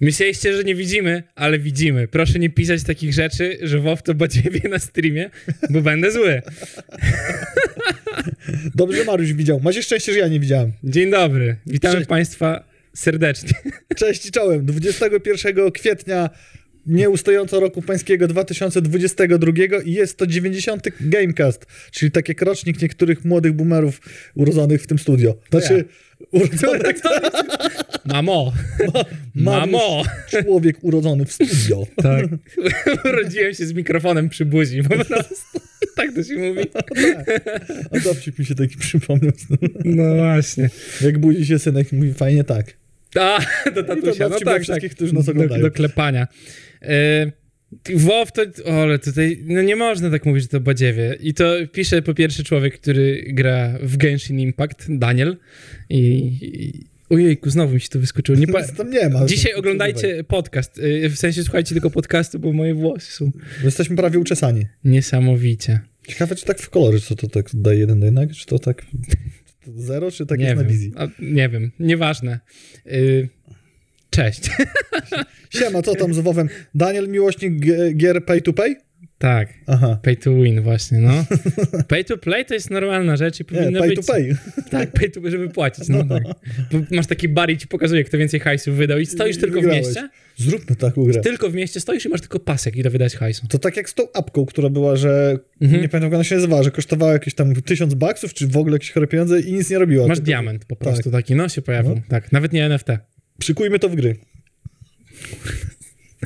Myśleliście, że nie widzimy, ale widzimy. Proszę nie pisać takich rzeczy, że WoW to badziewie na streamie, bo będę zły. Dobrze, Mariusz widział. Macie szczęście, że ja nie widziałem. Dzień dobry. Witamy Cześć. Państwa serdecznie. Cześć i czołem. 21 kwietnia nieustająco roku pańskiego 2022 i jest to 90. Gamecast, czyli tak jak rocznik niektórych młodych boomerów urodzonych w tym studio. Znaczy, urodzonych, Mamo. Mariusz, Mamo. człowiek urodzony w studio. Tak. Urodziłem się z mikrofonem przy buzi. Po prostu. Tak to się mówi. A dowcip mi się taki przypomniał. No właśnie. Jak budzi się synek i mówi fajnie tak. A, do tatusia. No dowcip dla tak, wszystkich, tak. którzy nas Do, oglądają. do klepania. E, WoW to, o, ale tutaj, no nie można tak mówić, że to badziewie. I to pisze po pierwsze człowiek, który gra w Genshin Impact, Daniel. I, i ojejku, znowu mi się to wyskoczyło. Nie pa... Tam nie ma. Dzisiaj oglądajcie podcast, y, w sensie słuchajcie tego podcastu, bo moje włosy są Jesteśmy prawie uczesani. niesamowicie. Ciekawe, czy tak w kolorze, co to tak daje jeden do jednego, czy to tak zero, czy tak nie jest wiem. na wizji? A, nie wiem, nieważne. Y, cześć. Siema, co tam z WoWem? Daniel, miłośnik gier pay to pay? tak, Aha. pay to win właśnie, no. Pay to play to jest normalna rzecz i Nie, powinno pay być... to pay. Tak, pay to żeby płacić, no tak. Bo masz taki bar i ci pokazuje, kto więcej hajsu wydał i stoisz I tylko w wygrałeś. mieście, Zróbmy taką grę. tylko w mieście stoisz i masz tylko pasek i do wydać hajsu. To tak jak z tą apką, która była, że Mhm. nie pamiętam jak ona się nazywała, że kosztowała jakieś tam tysiąc baksów, czy w ogóle jakieś chore pieniądze i nic nie robiła. Masz Tylko diament po prostu taki, no się pojawił. No. Tak, nawet nie NFT. Przykujmy to w gry.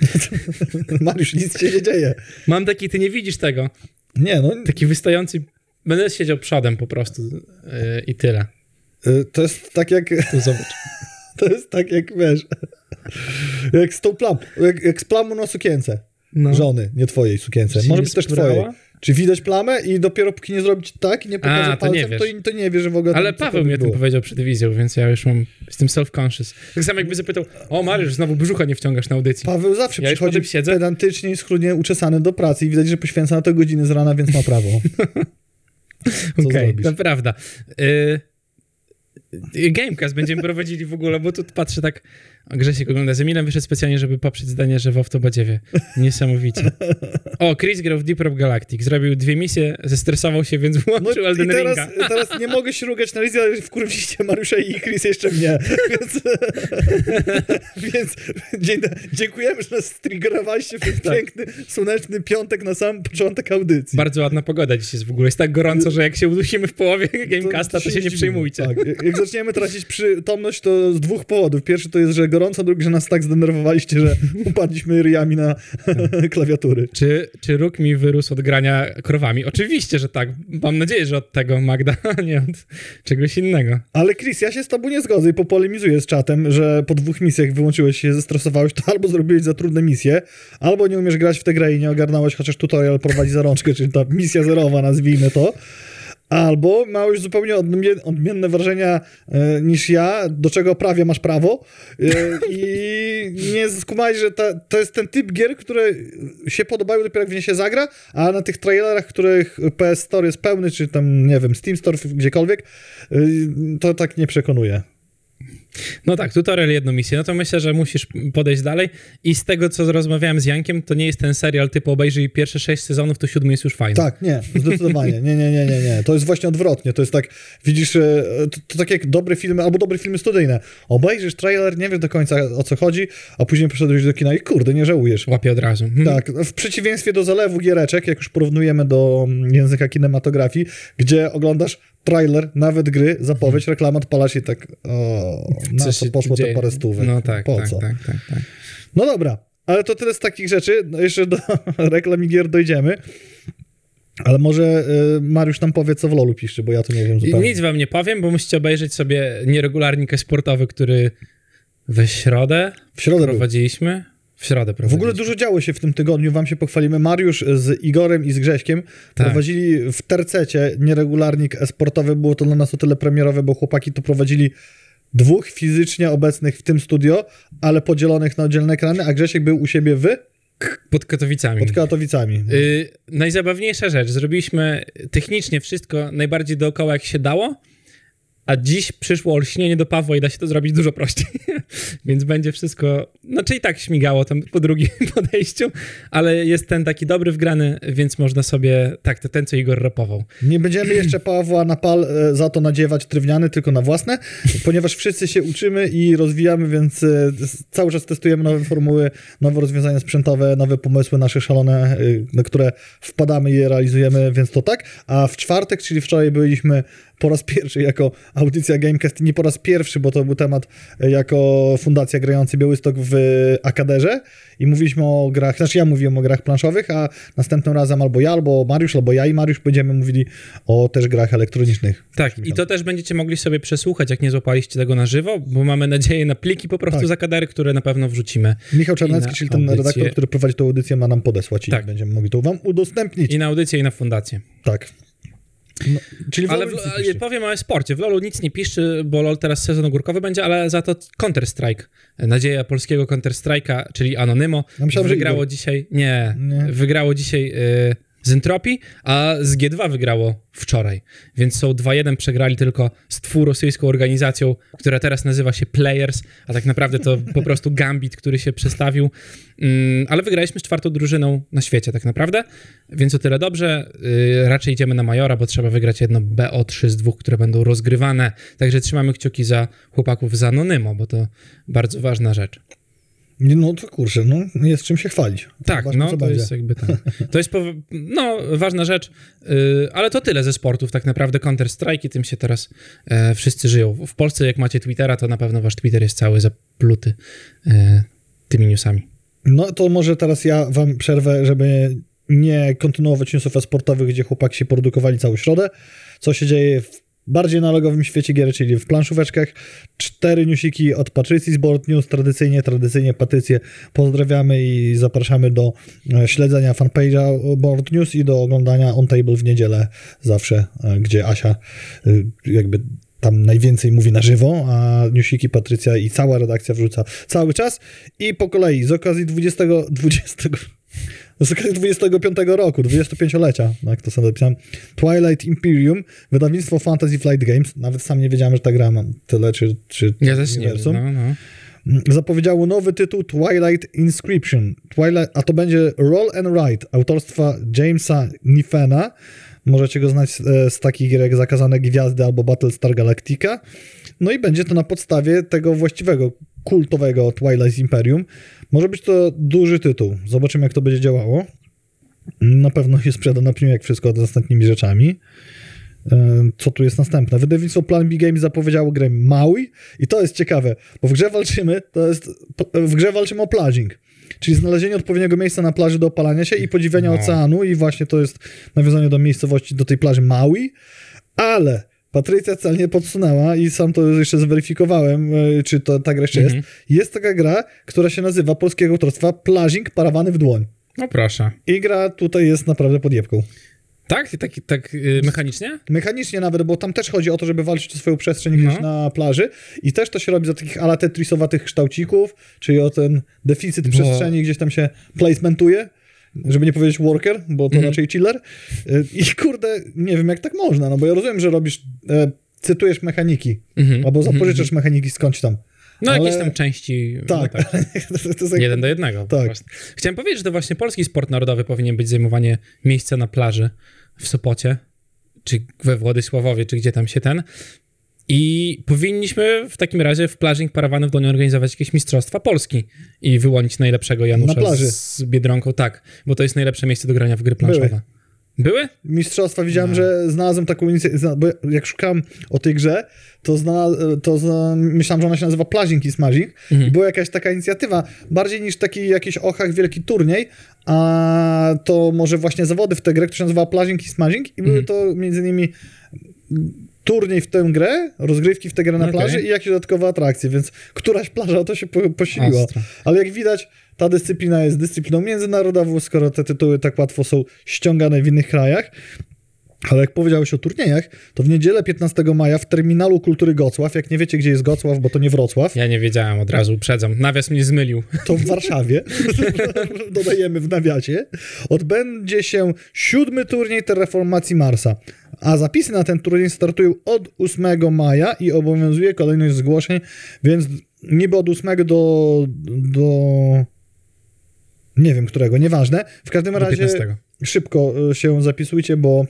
Mariusz, nic się nie dzieje. Mam taki, ty nie widzisz tego, Nie, no, taki wystający, będę siedział przodem po prostu yy, i tyle. y, to jest tak jak... Tu zobacz. To jest tak jak, wiesz, jak z tą plam, jak, jak z plamą na sukience. No. Żony, nie twojej sukience. Może być też sprała? twojej. Czy widać plamę i dopiero póki nie zrobić tak i nie pokaże A, to nie palcem, wiesz. to, to nie wie, że w ogóle Ale Paweł mi o tym powiedział przed wizją, więc ja już mam, jestem self-conscious. Tak samo jakby zapytał, o Mariusz, znowu brzucha nie wciągasz na audycji. Paweł zawsze Ja przychodzi siedzę. pedantycznie i schludnie uczesany do pracy i widać, że poświęca na to godziny z rana, więc ma prawo. Okej, zrobisz? to prawda. Y, y, Gamecast będziemy prowadzili w ogóle, bo tu patrzę tak, Grzesiek ogląda z Emilem, wyszedł specjalnie, żeby poprzeć zdanie, że WoW to badziewie. Niesamowicie. O, Chris grał w Deep Rock Galactic, zrobił dwie misje, zestresował się, więc włączył No Elden i teraz, Ringa. teraz nie mogę się rugać na Lizzie, ale wkurwiliście Mariusza i Chris jeszcze mnie. Więc, więc dziękujemy, że nas striggerowaliście w ten Tak. piękny, słoneczny piątek na sam początek audycji. Bardzo ładna pogoda dziś jest w ogóle, jest tak gorąco, że jak się udusimy w połowie Gamecasta, to się nie przejmujcie. Tak. Jak- Jak zaczniemy tracić przytomność, to z dwóch powodów. Pierwszy to jest, że gorąco, drugi, że nas tak zdenerwowaliście, że upadliśmy ryjami na klawiatury. Czy, czy róg mi wyrósł od grania krowami? Oczywiście, że tak. Mam nadzieję, że od tego, Magda, a nie od czegoś innego. Ale Chris, ja się z tobą nie zgodzę i popolemizuję z czatem, że po dwóch misjach wyłączyłeś się, zestresowałeś, to albo zrobiłeś za trudne misje, albo nie umiesz grać w tę grę i nie ogarnąłeś, chociaż tutorial prowadzi za rączkę, czyli ta misja zerowa, nazwijmy to. Albo małeś zupełnie odmie- odmienne wrażenia e, niż ja, do czego prawie masz prawo e, i nie skumałeś, że ta, to jest ten typ gier, które się podobają dopiero jak w nie się zagra, a na tych trailerach, których PS Store jest pełny, czy tam, nie wiem, Steam Store, gdziekolwiek, y, to tak nie przekonuje. No tak, tutorial jedną misję, no to myślę, że musisz podejść dalej i z tego, co rozmawiałem z Jankiem, to nie jest ten serial typu obejrzyj pierwsze sześć sezonów, to siódmy jest już fajny. Tak, nie, zdecydowanie. Nie, nie, nie, nie, nie. To jest właśnie odwrotnie. To jest tak, widzisz, e, to, to tak jak dobre filmy, albo dobre filmy studyjne. Obejrzysz trailer, nie wiesz do końca o co chodzi, a później poszedłeś do kina i kurde, nie żałujesz. Łapie od razu. Mhm. Tak, w przeciwieństwie do zalewu giereczek, jak już porównujemy do mm, języka kinematografii, gdzie oglądasz trailer, nawet gry, zapowiedź, reklama, odpalasz i tak, o, na Coś co się poszło te dzieje. parę stówek? No tak, po tak, co? tak, tak, tak. No dobra, ale to tyle z takich rzeczy. No jeszcze do reklam i gier dojdziemy. Ale może y, Mariusz nam powie, co w LoLu pisze, bo ja to nie wiem zupełnie. nic wam nie powiem, bo musicie obejrzeć sobie nieregularnik sportowy, który we środę W środę był. W środę W ogóle dużo działo się w tym tygodniu, wam się pochwalimy. Mariusz z Igorem i z Grześkiem Tak. prowadzili w tercecie nieregularnik e-sportowy. Było to dla nas o tyle premierowe, bo chłopaki to prowadzili dwóch fizycznie obecnych w tym studio, ale podzielonych na oddzielne ekrany, a Grzesiek był u siebie w Pod Katowicami. pod Katowicami. Y, najzabawniejsza rzecz. Zrobiliśmy technicznie wszystko najbardziej dookoła, jak się dało. A dziś przyszło olśnienie do Pawła i da się to zrobić dużo prościej. Więc będzie wszystko, znaczy i tak śmigało tam po drugim podejściu, ale jest ten taki dobry wgrany, więc można sobie, tak, to ten, co Igor rapował. Nie będziemy jeszcze Pawła na pal e, za to nadziewać drewniany, tylko na własne, ponieważ wszyscy się uczymy i rozwijamy, więc e, cały czas testujemy nowe formuły, nowe rozwiązania sprzętowe, nowe pomysły nasze szalone, e, na które wpadamy i je realizujemy, więc to tak. A w czwartek, czyli wczoraj byliśmy po raz pierwszy jako audycja Gamecast, nie po raz pierwszy, bo to był temat e, jako Fundacja Grający Białystok w Akaderze i mówiliśmy o grach, znaczy ja mówiłem o grach planszowych, a następnym razem albo ja, albo Mariusz, albo ja i Mariusz będziemy mówili o też grach elektronicznych. Tak, i to też będziecie mogli sobie przesłuchać, jak nie złapaliście tego na żywo, bo mamy nadzieję na pliki po prostu Tak. z Akadery, które na pewno wrzucimy. Michał Czarnecki, czyli ten audycję. redaktor, który prowadzi tę audycję, ma nam podesłać i Tak. będziemy mogli to wam udostępnić. I na audycję, i na fundację. Tak. No, czyli Ale, w, ale powiem o sporcie. W LoLu nic nie piszczy, bo LoL teraz sezon ogórkowy będzie, ale za to Counter-Strike. Nadzieja polskiego Counter-Strike'a, czyli Anonymo, Ja myślałem, że wygrało Igor. dzisiaj... Nie, Nie. wygrało dzisiaj y, z Entropii, a z G2 wygrało wczoraj. Więc są 2-1, przegrali tylko z twórosyjską organizacją, która teraz nazywa się Players, a tak naprawdę to po prostu Gambit, który się przestawił. Mm, ale wygraliśmy z czwartą drużyną na świecie tak naprawdę, więc o tyle dobrze. Y, raczej idziemy na Majora, bo trzeba wygrać jedno BO3 z dwóch, które będą rozgrywane. Także trzymamy kciuki za chłopaków z Anonymo, bo to bardzo ważna rzecz. No to kurczę, no jest czym się chwalić. Tak, Zobaczmy, no to będzie. jest jakby tak. To jest no, ważna rzecz, yy, ale to tyle ze sportów. Tak naprawdę Counter-Strike i tym się teraz e, wszyscy żyją. W Polsce, jak macie Twittera, to na pewno wasz Twitter jest cały zapluty e, tymi newsami. No to może teraz ja wam przerwę, żeby nie kontynuować newsów sportowych, gdzie chłopaki się produkowali całą środę. Co się dzieje w bardziej analogowym świecie gier, czyli w planszóweczkach. Cztery newsiki od Patrycji z Board News. Tradycyjnie, tradycyjnie Patrycję pozdrawiamy i zapraszamy do e, śledzenia fanpage'a Board News i do oglądania On Table w niedzielę zawsze, e, gdzie Asia e, jakby tam najwięcej mówi na żywo, a newsiki Patrycja i cała redakcja wrzuca cały czas. I po kolei, z okazji 20, 20 z okazji 25 roku, 25-lecia, no jak to sobie napisałem, Twilight Imperium, wydawnictwo Fantasy Flight Games, nawet sam nie wiedziałem, że ta gra ma tyle, czy, czy Ja też nie uniwersum. no, no. Zapowiedziało nowy tytuł Twilight Inscription, Twilight, a to będzie Roll and Write, autorstwa Jamesa Niffena, możecie go znać e, z takich gier jak Zakazane Gwiazdy albo Battlestar Galactica, no i będzie to na podstawie tego właściwego, kultowego Twilight Imperium. Może być to duży tytuł, zobaczymy jak to będzie działało. Na pewno się sprzeda na premium jak wszystko z ostatnimi rzeczami. E, Co tu jest następne? Wydawnictwo Plan B Games zapowiedziało grę Maui i to jest ciekawe, bo w grze walczymy, to jest, w grze walczymy o plażing, czyli znalezienie odpowiedniego miejsca na plaży do opalania się i podziwiania No. oceanu i właśnie to jest nawiązanie do miejscowości, do tej plaży Maui, ale Patrycja celnie podsunęła i sam to jeszcze zweryfikowałem, e, czy to ta gra jeszcze Mhm. jest. Jest taka gra, która się nazywa polskiego autorstwa Plażing parawany w dłoń. no proszę. I gra tutaj jest naprawdę podjebką. Tak? Tak, tak y, mechanicznie? Mechanicznie nawet, bo tam też chodzi o to, żeby walczyć o swoją przestrzeń gdzieś No. na plaży i też to się robi za takich ala tetrisowatych kształcików, czyli o ten deficyt Bo- przestrzeni gdzieś tam się placementuje, żeby nie powiedzieć worker, bo to Mhm. raczej chiller. Y, I kurde, nie wiem jak tak można, no bo ja rozumiem, że robisz, e, cytujesz mechaniki, Mhm. albo Mhm. zapożyczasz mechaniki skądś tam. No ale- jakieś tam części. Tak, No, tak. to, to jest jak... Jeden do jednego. Tak. Chciałem powiedzieć, że to właśnie polski sport narodowy powinien być zajmowanie miejsca na plaży w Sopocie, czy we Władysławowie, czy gdzie tam się ten. I powinniśmy w takim razie w plażing parawany w Doniu organizować jakieś mistrzostwa Polski i wyłonić najlepszego Janusza Na plaży. z Biedronką. Tak, bo to jest najlepsze miejsce do grania w gry Były. planszowe. Były? mistrzostwa. Widziałem, No. że znalazłem taką inicjatywę, bo jak szukałem o tej grze, to, zna, to zna, myślałem, że ona się nazywa Plażing i Smashing Mhm. i była jakaś taka inicjatywa, bardziej niż taki jakiś ochach wielki turniej, a to może właśnie zawody w tę grę, która się nazywa Plażing i Smashing i były Mhm. to między innymi turniej w tę grę, rozgrywki w tę grę na Okej. plaży i jakieś dodatkowe atrakcje, więc któraś plaża to się po, posiliła. Ostro. Ale jak widać, ta dyscyplina jest dyscypliną międzynarodową, skoro te tytuły tak łatwo są ściągane w innych krajach. Ale jak powiedziałeś o turniejach, to w niedzielę 15 maja w Terminalu Kultury Gocław, jak nie wiecie, gdzie jest Gocław, bo to nie Wrocław, Ja nie wiedziałem, od razu uprzedzam. Nawias mnie zmylił. to w Warszawie, dodajemy w nawiasie, odbędzie się siódmy turniej Terraformacji Marsa. A zapisy na ten turniej startują od 8 maja i obowiązuje kolejność zgłoszeń, więc niby od 8 do, do nie wiem którego, nieważne. W każdym razie 15. szybko y, się zapisujcie, bo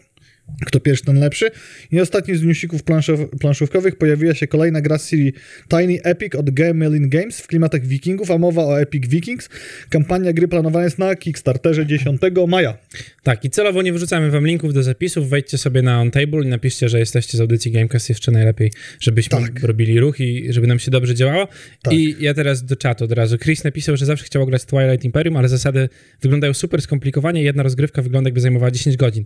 kto pierwszy, ten lepszy. I ostatni z newsików planszow, planszówkowych pojawiła się kolejna gra z serii Tiny Epic od Gamelin Games w klimatach wikingów, a mowa o Epic Vikings. Kampania gry planowana jest na Kickstarterze 10 maja. Tak, i celowo nie wrzucamy wam linków do zapisów. Wejdźcie sobie na OnTable i napiszcie, że jesteście z audycji Gamecast jeszcze najlepiej, żebyśmy Tak. robili ruch i żeby nam się dobrze działało. Tak. I ja teraz do czatu od razu. Chris napisał, że zawsze chciał grać Twilight Imperium, ale zasady wyglądają super skomplikowanie. Jedna rozgrywka wygląda jakby zajmowała 10 godzin.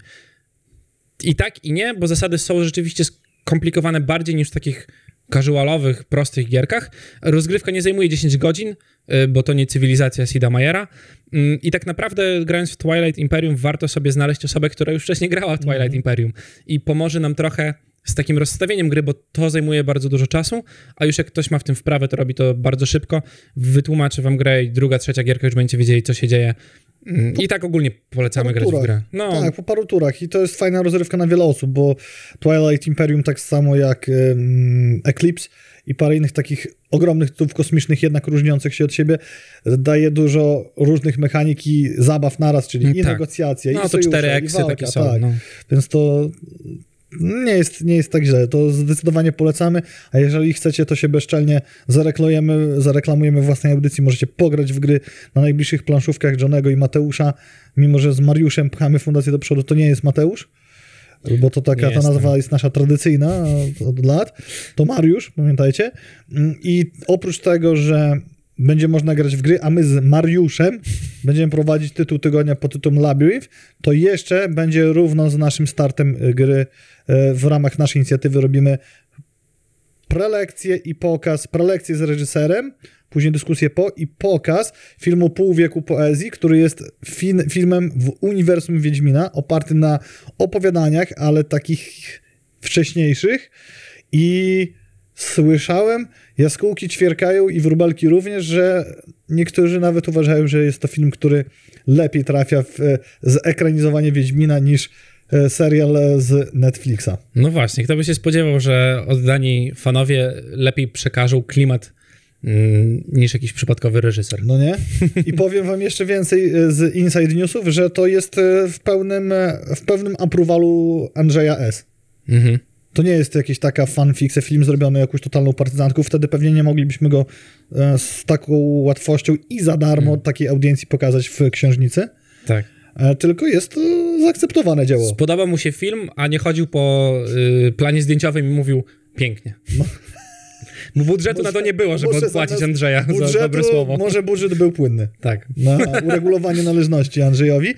I tak i nie, bo zasady są rzeczywiście skomplikowane bardziej niż w takich casualowych, prostych gierkach. Rozgrywka nie zajmuje 10 godzin, y, bo to nie cywilizacja Sida Meyera. Mm, I tak naprawdę grając w Twilight Imperium warto sobie znaleźć osobę, która już wcześniej grała w Twilight Mhm. Imperium i pomoże nam trochę z takim rozstawieniem gry, bo to zajmuje bardzo dużo czasu, a już jak ktoś ma w tym wprawę, to robi to bardzo szybko, wytłumaczy wam grę i druga, trzecia gierka już będziecie wiedzieli, co się dzieje. Mm, I tak ogólnie polecamy grać w turach. grę. No, Tak, po paru turach i to jest fajna rozrywka na wiele osób, bo Twilight Imperium tak samo jak um, Eclipse i parę innych takich ogromnych tytułów kosmicznych, jednak różniących się od siebie, daje dużo różnych mechanik i zabaw naraz, czyli i Tak. negocjacje, i no to sojusze, cztery i eksy walka, takie są. tak. No. Więc to nie jest, nie jest tak źle. To zdecydowanie polecamy, a jeżeli chcecie, to się bezczelnie zareklamujemy, zareklamujemy w własnej audycji. Możecie pograć w gry na najbliższych planszówkach Johnego i Mateusza. Mimo, że z Mariuszem pchamy fundację do przodu, to nie jest Mateusz, bo to taka Nie ta nazwa jest nasza tradycyjna od lat. To Mariusz, pamiętajcie. I oprócz tego, że będzie można grać w gry, a my z Mariuszem będziemy prowadzić tytuł tygodnia pod tytułem Labyrinth, to jeszcze będzie równo z naszym startem y, gry y, w ramach naszej inicjatywy. Robimy prelekcję i pokaz, prelekcję z reżyserem, później dyskusję po i pokaz filmu Pół wieku poezji, który jest fin, filmem w uniwersum Wiedźmina, oparty na opowiadaniach, ale takich wcześniejszych. I słyszałem, jaskółki ćwierkają i wróbelki również, że niektórzy nawet uważają, że jest to film, który lepiej trafia w e, zekranizowanie Wiedźmina niż e, serial z Netflixa. no właśnie, kto by się spodziewał, że oddani fanowie lepiej przekażą klimat mm, niż jakiś przypadkowy reżyser. No nie? I powiem wam jeszcze więcej e, z Inside Newsów, że to jest e, w pełnym, e, w pełnym approvalu Andrzeja S. Mhm. To nie jest jakiś taka fanfiction, film zrobiony jakąś totalną partyzantką. Wtedy pewnie nie moglibyśmy go e, z taką łatwością i za darmo Mm. takiej audiencji pokazać w księżnicy. Tak. E, Tylko jest to zaakceptowane dzieło. Spodobał mu się film, a nie chodził po y, planie zdjęciowym i mówił pięknie. Bo budżetu na to nie było, żeby Może odpłacić Andrzeja za Budżetu, dobre słowo. Może budżet był płynny Tak. na uregulowanie należności Andrzejowi.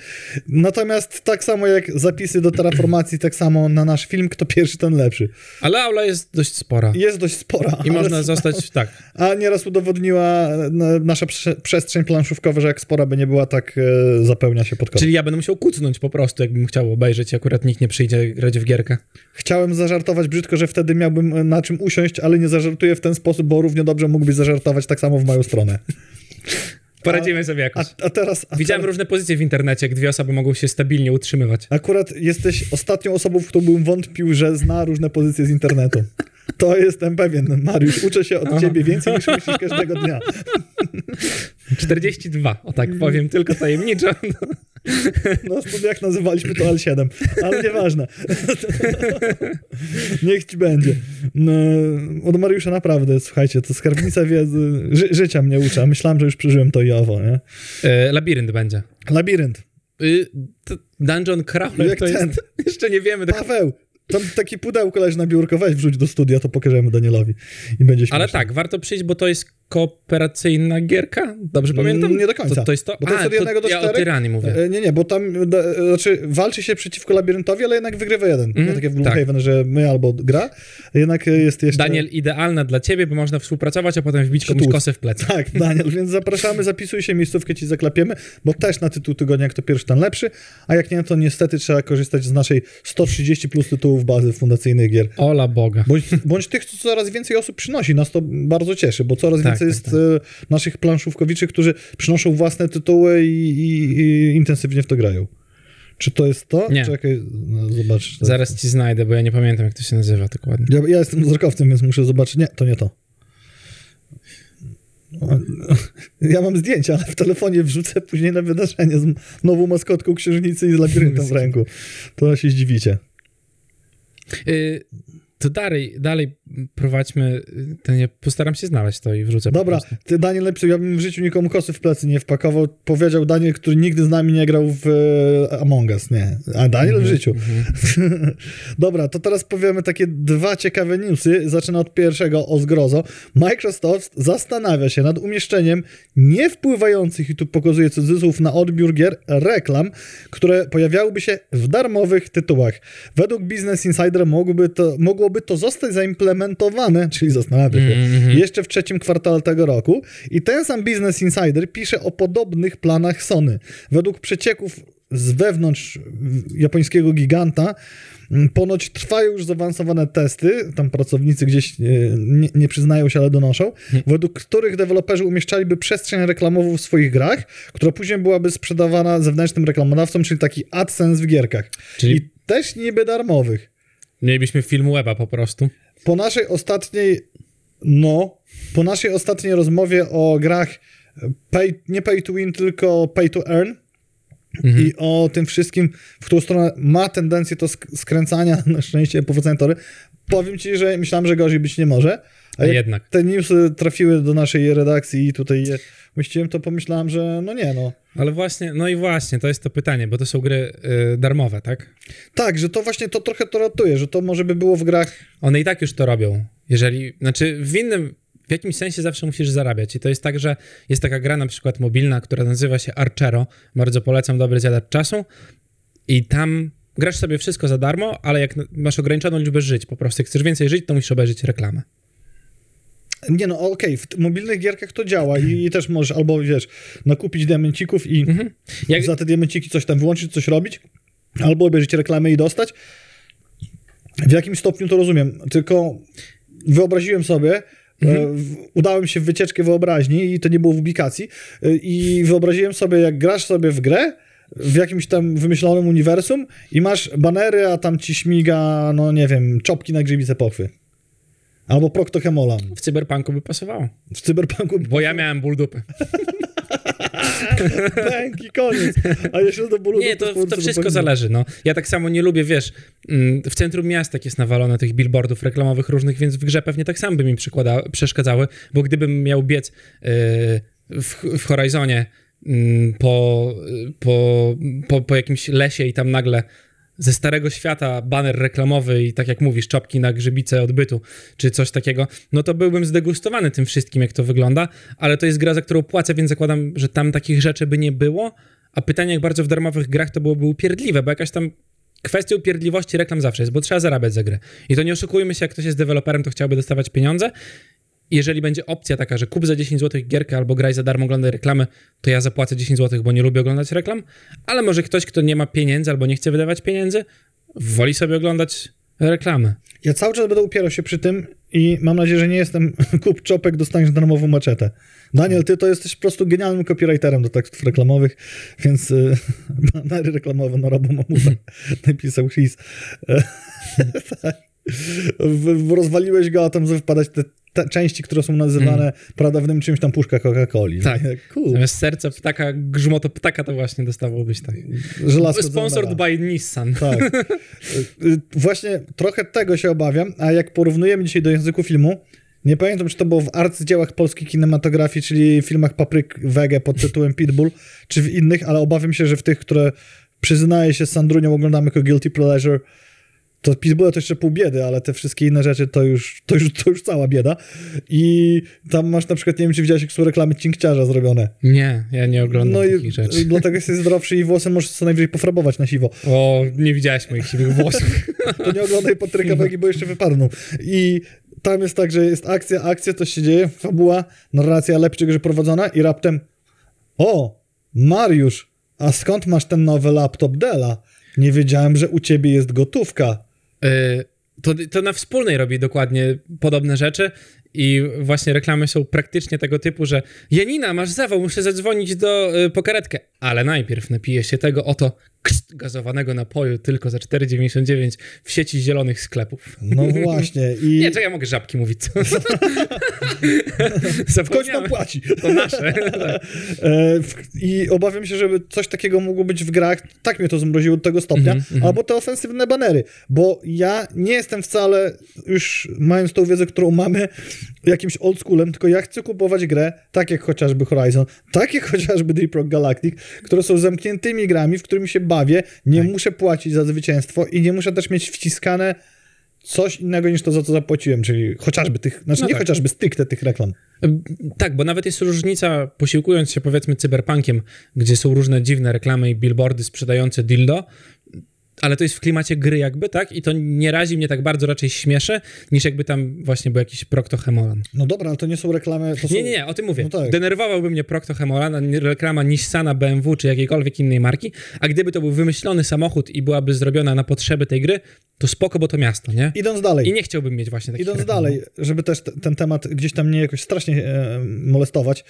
Natomiast tak samo jak zapisy do terraformacji, tak samo na nasz film, kto pierwszy, ten lepszy. Ale aula jest dość spora. Jest dość spora. I można zostać, tak. A nieraz udowodniła e, nasza prze- przestrzeń planszówkowa, że jak spora by nie była, tak e, zapełnia się pod kątem. Czyli ja będę musiał kucnąć po prostu, jakbym chciał obejrzeć akurat nikt nie przyjdzie grać w gierkę. Chciałem zażartować brzydko, że wtedy miałbym e, na czym usiąść, ale nie zażartuję w ten sposób, bo równie dobrze mógłbyś zażartować tak samo w moją stronę. Poradzimy sobie A, jakoś. a teraz... A Widziałem teraz różne pozycje w internecie, jak dwie osoby mogą się stabilnie utrzymywać. akurat jesteś ostatnią osobą, w którą bym wątpił, że zna różne pozycje z internetu. To jestem pewien. Mariusz, uczę się od Aha. ciebie więcej niż myślisz każdego dnia. 42, o tak powiem, tylko tajemniczo. No, jak nazywaliśmy to L7, ale nieważne. Niech ci będzie. No, od Mariusza naprawdę, słuchajcie, to skarbnica wiedzy, ży, życia mnie uczy, myślałem, że już przeżyłem to i owo, nie? E, labirynt będzie. Labirynt. Y, Dungeon Crawler Jak to jest... ten. Jeszcze nie wiemy. Do... Paweł, tam takie pudełko leży na biurko, weź wrzuć do studia, to pokażemy Danielowi i będzie śmieszne. Ale tak, warto przyjść, bo to jest kooperacyjna gierka? Dobrze pamiętam? Mm, nie do końca. To, to jest to? Bo to jest od jednego do ja o czterech. tyranii mówię. E, Nie, nie, bo tam, da, znaczy, walczy się przeciwko labiryntowi, ale jednak wygrywa jeden. nie Mhm, tak jak w tak. Gloomhaven, że my albo gra, jednak e, jest jeszcze... Daniel, idealna dla ciebie, bo można współpracować, a potem wbić komuś Przytłuc. kosę w plecy. Tak, Daniel, więc zapraszamy, zapisuj się, miejscówkę ci zaklapiemy, bo też na tytuł tygodnia, jak to pierwszy, ten lepszy, a jak nie, to niestety trzeba korzystać z naszej 130 plus tytułów bazy fundacyjnych gier. Ola Boga. Bądź, bądź tych, co coraz więcej osób przynosi. Nas to bardzo cieszy, bo coraz Tak, więcej tak, jest tak. e, naszych planszówkowiczy, którzy przynoszą własne tytuły i, i, i intensywnie w to grają. Czy to jest to? Nie. Czekaj, no, zobacz. Zaraz ci znajdę, bo ja nie pamiętam, jak to się nazywa dokładnie. Ja, ja jestem wzrokowcem, więc muszę zobaczyć. Nie, to nie to. Ja mam zdjęcia, ale w telefonie wrzucę później na wydarzenie z nową maskotką księżnicy i z labiryntem w ręku. To się zdziwicie. Y, to dalej, dalej prowadźmy, ten, ja postaram się znaleźć to i wrzucę Dobra, ty Daniel napisał, ja bym w życiu nikomu kosy w plecy nie wpakował. Powiedział Daniel, który nigdy z nami nie grał w e, Among Us, nie. A Daniel w Mhm, życiu. Dobra, to teraz powiemy takie dwa ciekawe newsy. Zacznę od pierwszego, o zgrozo. Microsoft zastanawia się nad umieszczeniem niewpływających, i tu pokazuję cudzysłów, na odbiór gier, reklam, które pojawiałyby się w darmowych tytułach. Według Business Insider mogłoby to, mogłoby to zostać zaimplementowane, czyli zastanawia się, Mhm. jeszcze w trzecim kwartale tego roku. I ten sam Business Insider pisze o podobnych planach Sony. Według przecieków z wewnątrz japońskiego giganta m, ponoć trwają już zaawansowane testy, tam pracownicy gdzieś e, nie, nie przyznają się, ale donoszą, według których deweloperzy umieszczaliby przestrzeń reklamową w swoich grach, która później byłaby sprzedawana zewnętrznym reklamodawcom, czyli taki AdSense w gierkach. Czyli- I też niby darmowych. Mielibyśmy film weba po prostu. Po naszej ostatniej, no, po naszej ostatniej rozmowie o grach pay, nie pay to win, tylko pay to earn Mhm. i o tym wszystkim, w którą stronę ma tendencję to sk- skręcania, na szczęście powodzenia tory, powiem ci, że myślałem, że gorzej być nie może. A jednak. te newsy trafiły do naszej redakcji i tutaj je umieściłem, to pomyślałem, że no nie, no. Ale właśnie, no i właśnie, to jest to pytanie, bo to są gry y, darmowe, tak? Tak, że to właśnie to trochę to ratuje, że to może by było w grach One i tak już to robią. Jeżeli, znaczy w innym, w jakimś sensie zawsze musisz zarabiać. I to jest tak, że jest taka gra na przykład mobilna, która nazywa się Archero. Bardzo polecam, dobry zjadacz czasu. I tam grasz sobie wszystko za darmo, ale jak masz ograniczoną liczbę żyć, po prostu jak chcesz więcej żyć, to musisz obejrzeć reklamę. Nie no, okej, w t- mobilnych gierkach to działa i, i też możesz albo, wiesz, nakupić diamencików i Mhm. Jak, za te diamenciki coś tam wyłączyć, coś robić, albo obejrzeć reklamę i dostać. W jakim stopniu to rozumiem, tylko wyobraziłem sobie, e, w, udałem się w wycieczkę wyobraźni i to nie było w ubikacji e, i wyobraziłem sobie, jak grasz sobie w grę w jakimś tam wymyślonym uniwersum i masz banery, a tam ci śmiga, no nie wiem, czopki na grzybice pochwy. Albo Proctohemolan. w cyberpunku by pasowało. W cyberpunku Bo ja miałem ból dupy. Koniec. A jeszcze do bólu Nie, to, to wszystko cyberpunku. zależy. No. Ja tak samo nie lubię, wiesz, mm, w centrum miasta jest nawalone tych billboardów reklamowych różnych, więc w grze pewnie tak samo by mi przeszkadzały, bo gdybym miał biec yy, w, w Horizonie mm, po, po, po, po jakimś lesie i tam nagle ze starego świata baner reklamowy i tak jak mówisz, czopki na grzybice odbytu, czy coś takiego, no to byłbym zdegustowany tym wszystkim, jak to wygląda, ale to jest gra, za którą płacę, więc zakładam, że tam takich rzeczy by nie było, a pytanie, jak bardzo w darmowych grach to byłoby upierdliwe, bo jakaś tam kwestia upierdliwości reklam zawsze jest, bo trzeba zarabiać za grę. I to nie oszukujmy się, jak ktoś jest deweloperem, to chciałby dostawać pieniądze. Jeżeli będzie opcja taka, że kup za 10 zł gierkę albo graj za darmo, oglądaj reklamy, to ja zapłacę 10 zł, bo nie lubię oglądać reklam. Ale może ktoś, kto nie ma pieniędzy albo nie chce wydawać pieniędzy, woli sobie oglądać reklamy. Ja cały czas będę upierał się przy tym i mam nadzieję, że nie jestem kup czopek, dostaniesz darmową maczetę. Daniel, ty to jesteś po prostu genialnym copywriterem do tekstów reklamowych, więc y, banery reklamowe na Robo Mamuta napisał Chris. Tak. W- w- Rozwaliłeś go, a tam wypadać te, te części, które są nazywane pradawnym czymś tam puszka Coca-Coli. Tak. Cool. Zamiast serca ptaka, grzmoto ptaka, to właśnie dostawałbyś tak. Żelazko Sponsored by Nissan. Tak. Y, y, Właśnie trochę tego się obawiam, a jak porównujemy dzisiaj do języku filmu, nie pamiętam, czy to było w arcydziełach polskiej kinematografii, czyli filmach Papryk Wege pod tytułem Pitbull, czy w innych, ale obawiam się, że w tych, które przyznaję się z Sandrunią oglądamy jako Guilty Pleasure, to Pitbulla to jeszcze pół biedy, ale te wszystkie inne rzeczy to już, to już, to już cała bieda. I tam masz na przykład, nie wiem, czy widziałeś, jak są reklamy cinkciarza zrobione. Nie, ja nie oglądam No takich i rzeczy. dlatego jesteś zdrowszy i włosy możesz co najwyżej pofrabować na siwo. O, nie widziałeś moich siwych włosów. to nie oglądaj Patryka Wegi, bo jeszcze wypadną. I tam jest tak, że jest akcja, akcja, to się dzieje, fabuła, narracja lepszego, że prowadzona i raptem o, Mariusz, a skąd masz ten nowy laptop Della? Nie wiedziałem, że u ciebie jest gotówka. Y, to, to na wspólnej robi dokładnie podobne rzeczy i właśnie reklamy są praktycznie tego typu, że Janina, masz zawał, muszę zadzwonić do, y, po karetkę, ale najpierw napiję się tego oto gazowanego napoju tylko za 4,99 w sieci zielonych sklepów. No właśnie. I Nie, to ja mogę żabki mówić. Zapomniałem. nam płaci. To nasze. E, I obawiam się, żeby coś takiego mogło być w grach. Tak mnie to zmroziło do tego stopnia. Mhm, mhm. Albo te ofensywne banery. Bo ja nie jestem wcale, już mając tą wiedzę, którą mamy, jakimś oldschoolem, tylko ja chcę kupować grę, tak jak chociażby Horizon, tak jak chociażby Deep Rock Galactic, które są zamkniętymi grami, w którymi się bawię, nie Tak. muszę płacić za zwycięstwo i nie muszę też mieć wciskane coś innego niż to, za co zapłaciłem, czyli chociażby tych, znaczy No nie tak. chociażby stricte tych reklam. Tak, bo nawet jest różnica, posiłkując się powiedzmy cyberpunkiem, gdzie są różne dziwne reklamy i billboardy sprzedające dildo, ale to jest w klimacie gry jakby, tak? I to nie razi mnie tak bardzo, raczej śmieszy, niż jakby tam właśnie był jakiś Proctohemolan. No dobra, ale to nie są reklamy, są... Nie, nie, nie, o tym mówię. No tak. Denerwowałby mnie nie reklama Nissana, BMW czy jakiejkolwiek innej marki, a gdyby to był wymyślony samochód i byłaby zrobiona na potrzeby tej gry, to spoko, bo to miasto, nie? Idąc dalej. I nie chciałbym mieć właśnie takich Idąc reklam. dalej, żeby też ten temat gdzieś tam nie jakoś strasznie e, molestować.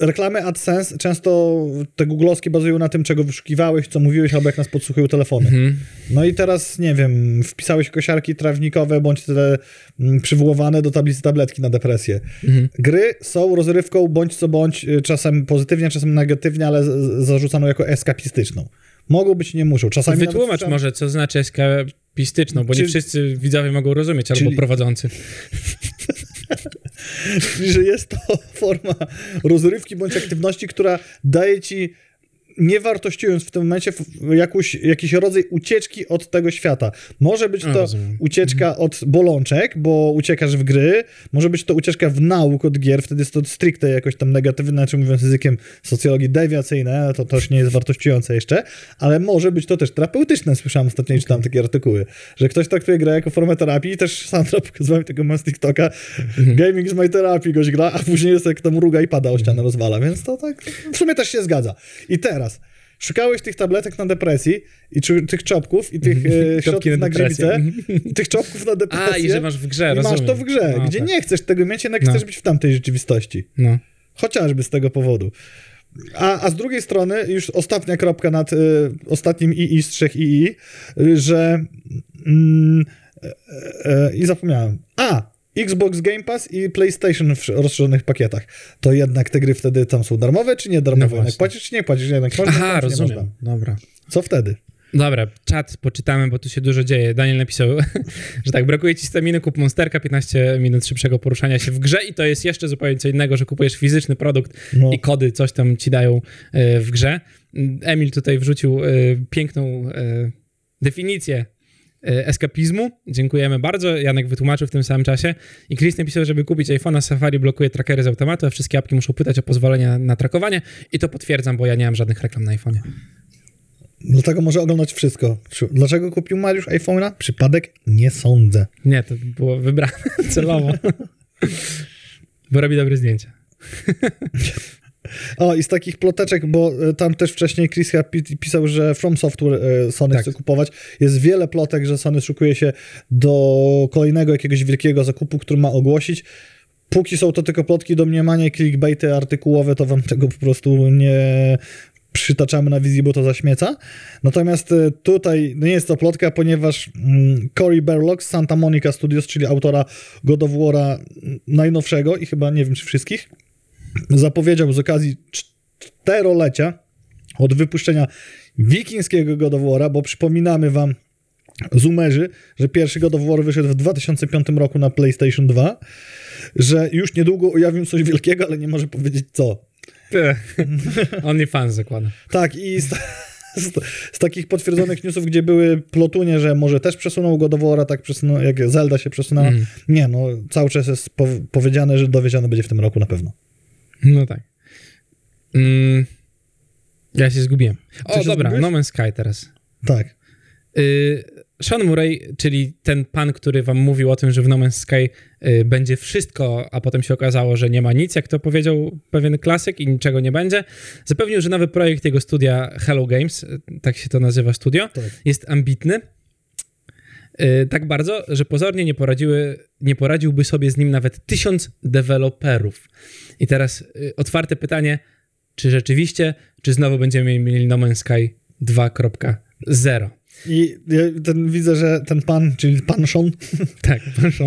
Reklamy AdSense często te googlowskie bazują na tym, czego wyszukiwałeś, co mówiłeś, albo jak nas podsłuchują telefony. Mhm. No i teraz, nie wiem, wpisałeś kosiarki trawnikowe, bądź te mm, przywoływane do tablicy tabletki na depresję. Mhm. Gry są rozrywką, bądź co bądź, y, czasem pozytywnie, czasem negatywnie, ale zarzucaną jako eskapistyczną. Mogą być, nie muszą. Czasami Wytłumacz może, co znaczy eskapistyczną, bo nie wszyscy widzowie mogą rozumieć, albo Czyli- prowadzący. Że jest to forma rozrywki bądź aktywności, która daje ci, nie wartościując w tym momencie, jakąś, jakiś rodzaj ucieczki od tego świata. Może być to rozumiem. ucieczka od bolączek, bo uciekasz w gry, może być to ucieczka w nauk od gier, wtedy jest to stricte jakoś tam negatywne, czy mówiąc językiem socjologii dewiacyjne, to też nie jest wartościujące jeszcze, ale może być to też terapeutyczne. Słyszałem ostatnio, i czytałem takie artykuły, że ktoś traktuje grę jako formę terapii, też Sandra pokazywała mi tego z TikToka, gaming is my therapy, goś gra, a później jest jak tam ruga i pada o ścianę rozwala, więc to tak w sumie też się zgadza. I teraz, szukałeś tych tabletek na depresji i czy, tych czopków i tych e, Czopki środków na na grzybicę, i tych czopków na depresję. A, i że masz w grze, I masz rozumiem. to w grze, No, gdzie tak. nie chcesz tego mieć, jednak No. chcesz być w tamtej rzeczywistości. No. Chociażby z tego powodu. A, a z drugiej strony, już ostatnia kropka nad y, ostatnim II z trzech II, y, że. Mm, e, e, I zapomniałem. A! Xbox Game Pass i PlayStation w rozszerzonych pakietach. To jednak te gry wtedy tam są darmowe, czy nie No darmowe? jednak właśnie. płacisz, czy nie płacisz? Jednak można, Aha, rozumiem. można? Dobra. Co wtedy? Dobra, czat poczytamy, bo tu się dużo dzieje. Daniel napisał, że tak, brakuje ci staminy, kup Monsterka, 15 minut szybszego poruszania się w grze i to jest jeszcze zupełnie co innego, że kupujesz fizyczny produkt No. i kody coś tam ci dają e, w grze. Emil tutaj wrzucił e, piękną e, definicję eskapizmu. Dziękujemy bardzo. Janek wytłumaczył w tym samym czasie. I Chris napisał, żeby kupić iPhone'a, Safari blokuje trackery z automatu, a wszystkie apki muszą pytać o pozwolenie na trakowanie. I to potwierdzam, bo ja nie mam żadnych reklam na iPhone'ie. Dlatego może oglądać wszystko. Dlaczego kupił Mariusz iPhone'a? Przypadek? Nie sądzę. Nie, to było wybrane celowo. Bo robi dobre zdjęcia. O, i z takich ploteczek, bo e, tam też wcześniej Chris pisał, że From Software e, Sony Tak. chce kupować. Jest wiele plotek, że Sony szukuje się do kolejnego jakiegoś wielkiego zakupu, który ma ogłosić. Póki są to tylko plotki, domniemanie, clickbaity artykułowe, to wam tego po prostu nie przytaczamy na wizji, bo to zaśmieca. Natomiast e, tutaj no nie jest to plotka, ponieważ mm, Cory Barlog z Santa Monica Studios, czyli autora God of War'a mm, najnowszego i chyba nie wiem czy wszystkich, zapowiedział z okazji czterolecia od wypuszczenia wikińskiego God of War'a, bo przypominamy wam, zoomerzy, że pierwszy God of War wyszedł w 2005 roku na PlayStation 2, że już niedługo ujawnił coś wielkiego, ale nie może powiedzieć co. Only fans zakładam. Tak, i z, z, z takich potwierdzonych newsów, gdzie były plotunie, że może też przesunął God of War'a, tak przesunął, jak Zelda się przesunęła. Mhm. Nie, no cały czas jest po, powiedziane, że dowiedziane będzie w tym roku na pewno. No tak. Mm, ja się zgubiłem. O, się dobra, zgubiłeś? No Man's Sky teraz. Tak. Y, Sean Murray, czyli ten pan, który wam mówił o tym, że w No Man's Sky y, będzie wszystko, a potem się okazało, że nie ma nic, jak to powiedział pewien klasyk i niczego nie będzie, zapewnił, że nowy projekt jego studia Hello Games, y, tak się to nazywa studio, Tak. jest ambitny. Yy, tak bardzo, że pozornie nie, poradziły, nie poradziłby sobie z nim nawet tysiąc deweloperów. I teraz yy, otwarte pytanie, czy rzeczywiście, czy znowu będziemy mieli No Man's Sky 2.0? I ja ten, widzę, że ten pan, czyli pan Sean, Tak, proszę.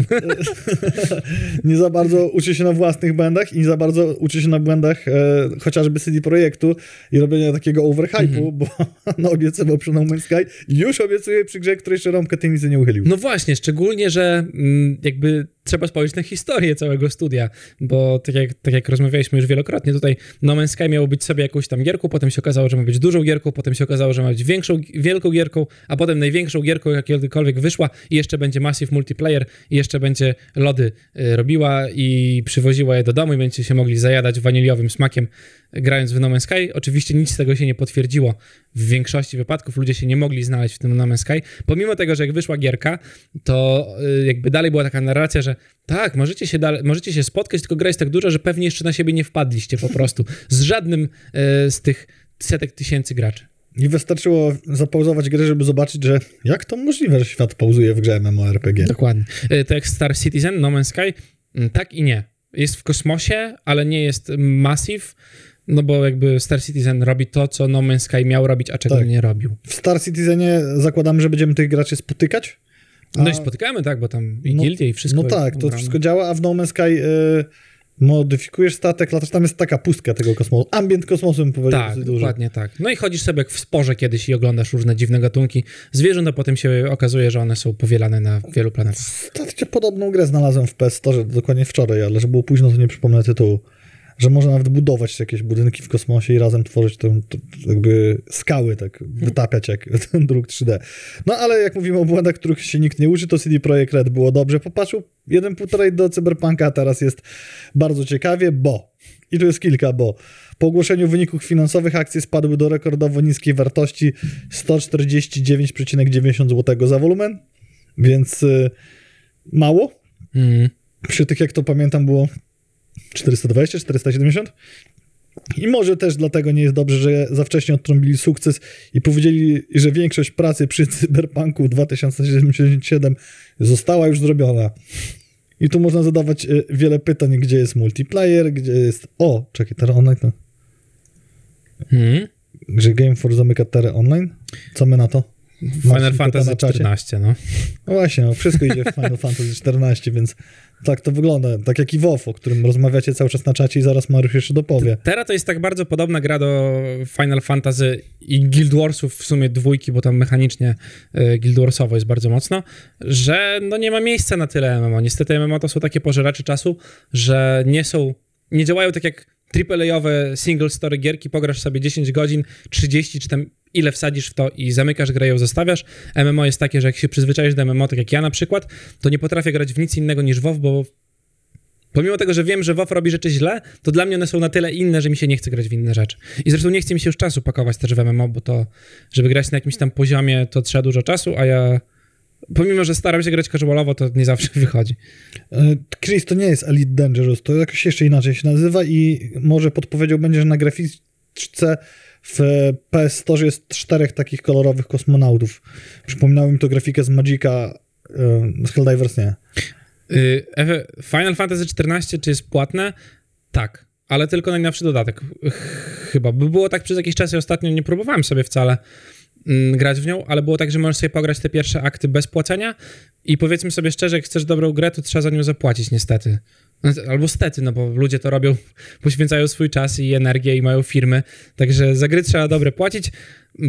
nie za bardzo uczy się na własnych błędach i nie za bardzo uczy się na błędach e, chociażby CD Projektu i robienia takiego overhype'u, bo no, obiecywał przy No Man's Sky już obiecuje przy grze, której jeszcze rąbkę tajemnicy nie uchylił. No właśnie, szczególnie, że mm, jakby trzeba spojrzeć na historię całego studia, bo tak jak, tak jak rozmawialiśmy już wielokrotnie, tutaj No Man's Sky miało być sobie jakąś tam gierką, potem się okazało, że ma być dużą gierką, potem się okazało, że ma być większą, wielką gierką, a potem największą gierką, jak kiedykolwiek wyszła i jeszcze będzie Massive Multiplayer i jeszcze będzie lody y, robiła i przywoziła je do domu i będziecie się mogli zajadać waniliowym smakiem grając w No Man's Sky. Oczywiście nic z tego się nie potwierdziło. W większości wypadków ludzie się nie mogli znaleźć w tym No Man's Sky. Pomimo tego, że jak wyszła gierka, to y, jakby dalej była taka narracja, że tak, możecie się, dale, możecie się spotkać, tylko gra jest tak duża, że pewnie jeszcze na siebie nie wpadliście po prostu. Z żadnym y, z tych setek tysięcy graczy. I wystarczyło zapauzować grę, żeby zobaczyć, że jak to możliwe, że świat pauzuje w grze MMORPG. Dokładnie. Y, To jak Star Citizen, No Man's Sky, mm, tak i nie. Jest w kosmosie, ale nie jest massive, no bo jakby Star Citizen robi to, co No Man's Sky miał robić, a czego Tak. nie robił. W Star Citizenie zakładamy, że będziemy tych graczy spotykać. No A- i spotykamy, tak, bo tam i No- gildie i wszystko. No tak, to wszystko działa, a w No Man's Sky y, modyfikujesz statek, latasz, tam jest taka pustka tego kosmosu. Ambient kosmosu bym powiedział Tak, duży. dokładnie tak. No i chodzisz sobie jak w sporze kiedyś i oglądasz różne dziwne gatunki zwierząt, a potem się okazuje, że one są powielane na wielu planetach. Stacie podobną grę znalazłem w PS Store dokładnie wczoraj, ale że było późno, to nie przypomnę tytułu. Że można nawet budować jakieś budynki w kosmosie i razem tworzyć tę, jakby skały, tak wytapiać jak ten druk 3D. No ale jak mówimy o błędach, których się nikt nie uczy, to CD Projekt Red było dobrze. Popatrzył jeden półtorej do Cyberpunka, a teraz jest bardzo ciekawie, bo i tu jest kilka, bo po ogłoszeniu wyników finansowych akcje spadły do rekordowo niskiej wartości 149,90 zł za wolumen, więc y, mało, Mm. przy tych, jak to pamiętam, było 420, 470. I może też dlatego nie jest dobrze, że za wcześnie odtrąbili sukces i powiedzieli, że większość pracy przy Cyberpunku 2077 została już zrobiona. I tu można zadawać y, wiele pytań, gdzie jest multiplayer, gdzie jest... O, czekaj, teraz online to... Mm. Że Game for zamyka Terra Online? Co my na to? Final Marcin Fantasy na czacie. 14, no. No właśnie, no, wszystko idzie w Final Fantasy XIV, więc tak to wygląda. Tak jak i WoW, o którym rozmawiacie cały czas na czacie i zaraz Mariusz jeszcze dopowie. Teraz to jest tak bardzo podobna gra do Final Fantasy i Guild Warsów w sumie dwójki, bo tam mechanicznie y, Guild Warsowo jest bardzo mocno, że no nie ma miejsca na tyle MMO. Niestety MMO to są takie pożeracze czasu, że nie są, nie działają tak jak AAA-owe single story gierki, pograsz sobie 10 godzin, 30 czy tam ile wsadzisz w to i zamykasz grę ją zostawiasz. MMO jest takie, że jak się przyzwyczaisz do MMO, tak jak ja na przykład, to nie potrafię grać w nic innego niż WoW, bo Pomimo tego, że wiem, że WoW robi rzeczy źle, to dla mnie one są na tyle inne, że mi się nie chce grać w inne rzeczy. I zresztą nie chce mi się już czasu pakować też w MMO, bo to, żeby grać na jakimś tam poziomie, to trzeba dużo czasu, a ja pomimo, że staram się grać casualowo, to nie zawsze wychodzi. E, Chris to nie jest Elite Dangerous, to jakoś jeszcze inaczej się nazywa i może podpowiedział będzie, że na graficzce w PS Store jest czterech takich kolorowych kosmonautów. Przypominało mi to grafikę z Magica, e, z Helldivers nie. Ewe- Final Fantasy XIV, czy jest płatne? Tak, ale tylko najnowszy dodatek. Ch- Chyba, by było tak przez jakiś czas, ja ostatnio nie próbowałem sobie wcale mm, grać w nią, ale było tak, że możesz sobie pograć te pierwsze akty bez płacenia i powiedzmy sobie szczerze, jak chcesz dobrą grę, to trzeba za nią zapłacić niestety. Albo stety, no bo ludzie to robią, poświęcają swój czas i energię i mają firmy, także za gry trzeba dobre płacić,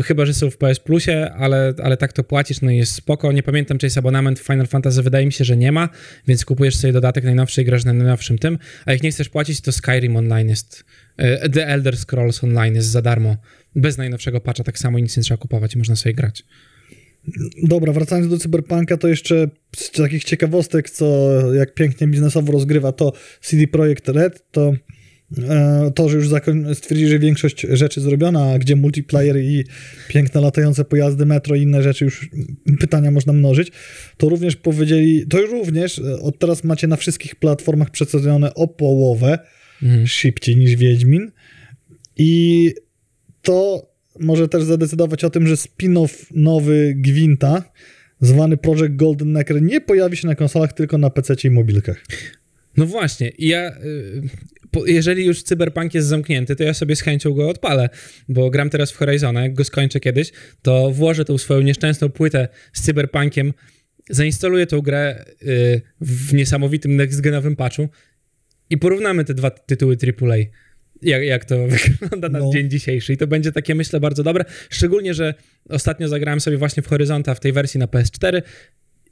chyba, że są w PS Plusie, ale, ale tak to płacisz, no i jest spoko. Nie pamiętam, czy jest abonament w Final Fantasy, wydaje mi się, że nie ma, więc kupujesz sobie dodatek najnowszy i grasz na najnowszym tym, a jak nie chcesz płacić, to Skyrim Online jest, e, The Elder Scrolls Online jest za darmo, bez najnowszego patcha, tak samo nic nie trzeba kupować można sobie grać. Dobra, wracając do Cyberpunka, to jeszcze z takich ciekawostek, co jak pięknie biznesowo rozgrywa to CD Projekt Red, to e, to, że już stwierdzili, że większość rzeczy zrobiona, a gdzie multiplayer i piękne latające pojazdy metro i inne rzeczy, już pytania można mnożyć, to również powiedzieli, to również e, od teraz macie na wszystkich platformach przecenione o połowę Mhm. szybciej niż Wiedźmin i to może też zadecydować o tym, że spin-off nowy Gwinta zwany Project Golden Necker, nie pojawi się na konsolach, tylko na PC i mobilkach. No właśnie, ja, y, jeżeli już Cyberpunk jest zamknięty, to ja sobie z chęcią go odpalę, bo gram teraz w Horizona, jak go skończę kiedyś, to włożę tą swoją nieszczęsną płytę z Cyberpunkiem, zainstaluję tą grę y, w niesamowitym next-genowym patchu i porównamy te dwa tytuły AAA. Jak, jak to wygląda na No. dzień dzisiejszy. I to będzie takie, myślę, bardzo dobre. Szczególnie, że ostatnio zagrałem sobie właśnie w Horyzonta w tej wersji na PS4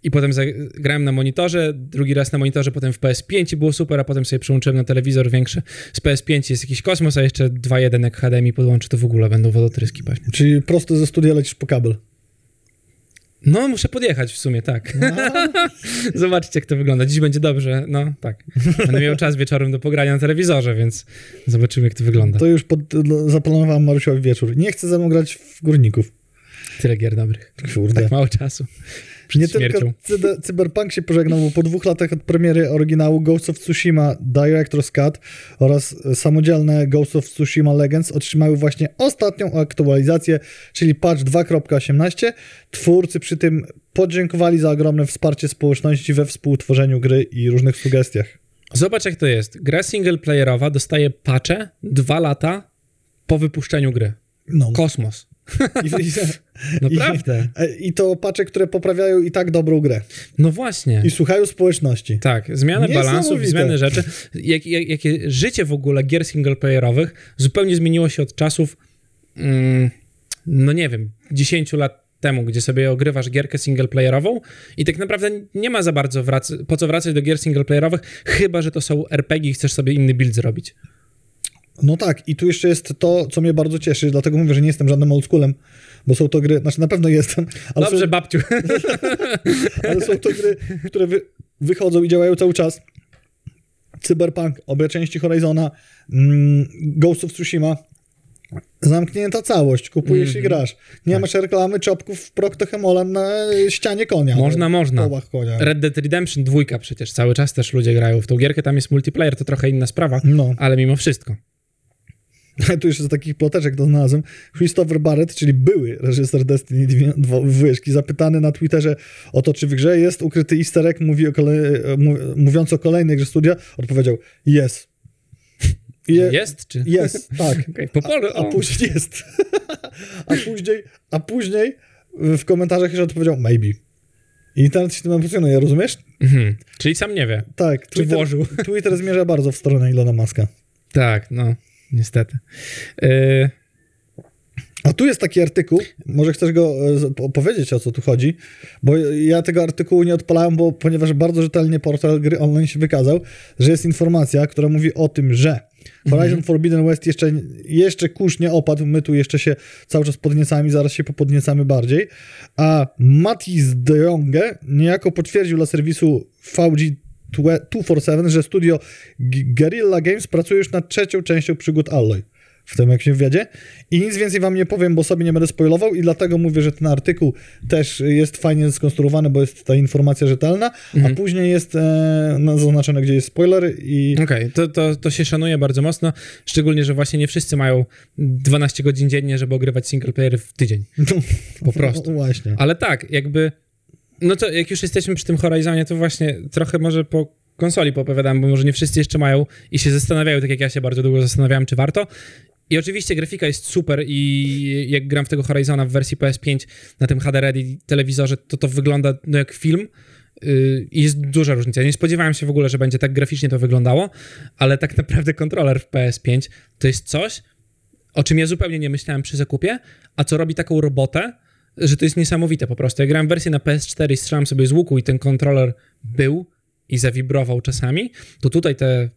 i potem grałem na monitorze, drugi raz na monitorze, potem w PS5 i było super, a potem sobie przyłączyłem na telewizor większy. Z PS5 jest jakiś kosmos, a jeszcze 2.1 jak HDMI podłączy, to w ogóle będą wodotryski pewnie. Czyli prosto ze studia lecisz po kabel. No, muszę podjechać w sumie, tak. Zobaczcie, jak to wygląda. Dziś będzie dobrze, no tak. Będę miał czas wieczorem do pogrania na telewizorze, więc zobaczymy, jak to wygląda. To już pod, zaplanowałem Marusiowi wieczór. Nie chcę ze mną grać w górników. Tyle gier dobrych. Kurde. Tak mało czasu. Nie śmiercią. tylko cyber, Cyberpunk się pożegnał, bo po dwóch latach od premiery oryginału Ghost of Tsushima Director's Cut oraz samodzielne Ghost of Tsushima Legends otrzymały właśnie ostatnią aktualizację, czyli patch 2.18. Twórcy przy tym podziękowali za ogromne wsparcie społeczności we współtworzeniu gry i różnych sugestiach. Zobacz, jak to jest. Gra singleplayerowa dostaje patche dwa lata po wypuszczeniu gry. No. Kosmos. I, i, Naprawdę. i, I to patche, które poprawiają i tak dobrą grę. No właśnie. I słuchają społeczności. Tak, zmiana balansów, zmiany rzeczy. Jak, jak, jakie życie w ogóle gier singleplayerowych zupełnie zmieniło się od czasów, mm, no nie wiem, 10 lat temu, gdzie sobie ogrywasz gierkę singleplayerową i tak naprawdę nie ma za bardzo wrac- po co wracać do gier singleplayerowych, chyba, że to są RPG i chcesz sobie inny build zrobić. No tak, i tu jeszcze jest to, co mnie bardzo cieszy, dlatego mówię, że nie jestem żadnym oldschoolem, bo są to gry, znaczy na pewno jestem, ale, Dobrze, są, babciu. ale są to gry, które wy, wychodzą i działają cały czas. Cyberpunk, obie części Horizona, mm, Ghost of Tsushima, zamknięta całość, kupujesz Mhm. i grasz. Nie Tak. masz reklamy czopków Proctohemolem na ścianie konia. Można, na można. Konia. Red Dead Redemption 2 przecież cały czas też ludzie grają w tą gierkę, tam jest multiplayer, to trochę inna sprawa, No. ale mimo wszystko. Tu jeszcze z takich ploteczek to znalazłem. Christopher Barrett, czyli były reżyser Destiny 2 dwójeczki, zapytany na Twitterze o to, czy w grze jest ukryty easter egg, mówi o kolej, mów, mówiąc o kolejnej grze studia, odpowiedział jest. Je, Jest, czy? Jest, tak. Okej, po polu, A, a później jest. a później, a później w komentarzach jeszcze odpowiedział maybe. I internet się tym emocjonuje, rozumiesz? Mhm. Czyli sam nie wie. Tak. Czy włożył? Twitter zmierza bardzo w stronę Ilona Maska. Tak, no, niestety. Yy, A tu jest taki artykuł, może chcesz go e, opowiedzieć, o co tu chodzi, bo ja tego artykułu nie odpalałem, bo ponieważ bardzo rzetelnie portal gry online się wykazał, że jest informacja, która mówi o tym, że Horizon Forbidden West jeszcze, jeszcze kurz nie opadł, my tu jeszcze się cały czas podniecamy, zaraz się popodniecamy bardziej, a Matis de Jonge niejako potwierdził dla serwisu VG 247, że studio Guerrilla Games pracuje już nad trzecią częścią przygód Alloy w tym jakimś wywiadzie. I nic więcej wam nie powiem, bo sobie nie będę spoilował i dlatego mówię, że ten artykuł też jest fajnie skonstruowany, bo jest ta informacja rzetelna, Mhm. a później jest e, no, zaznaczone, gdzie jest spoiler i... Okej, to, to, to się szanuje bardzo mocno, szczególnie, że właśnie nie wszyscy mają 12 godzin dziennie, żeby ogrywać single player w tydzień. Po prostu. No, właśnie. Ale tak, jakby, no to jak już jesteśmy przy tym Horizonie, to właśnie trochę może po konsoli poopowiadam, bo może nie wszyscy jeszcze mają i się zastanawiają, tak jak ja się bardzo długo zastanawiałem, czy warto. I oczywiście grafika jest super i jak gram w tego Horizona w wersji PS5 na tym HD Ready telewizorze, to to wygląda no, jak film yy, i jest duża różnica. Nie spodziewałem się w ogóle, że będzie tak graficznie to wyglądało, ale tak naprawdę kontroler w PS5 to jest coś, o czym ja zupełnie nie myślałem przy zakupie, a co robi taką robotę, że to jest niesamowite po prostu. Ja grałem wersję na PS4 i strzelałem sobie z łuku i ten kontroler był i zawibrował czasami, to tutaj te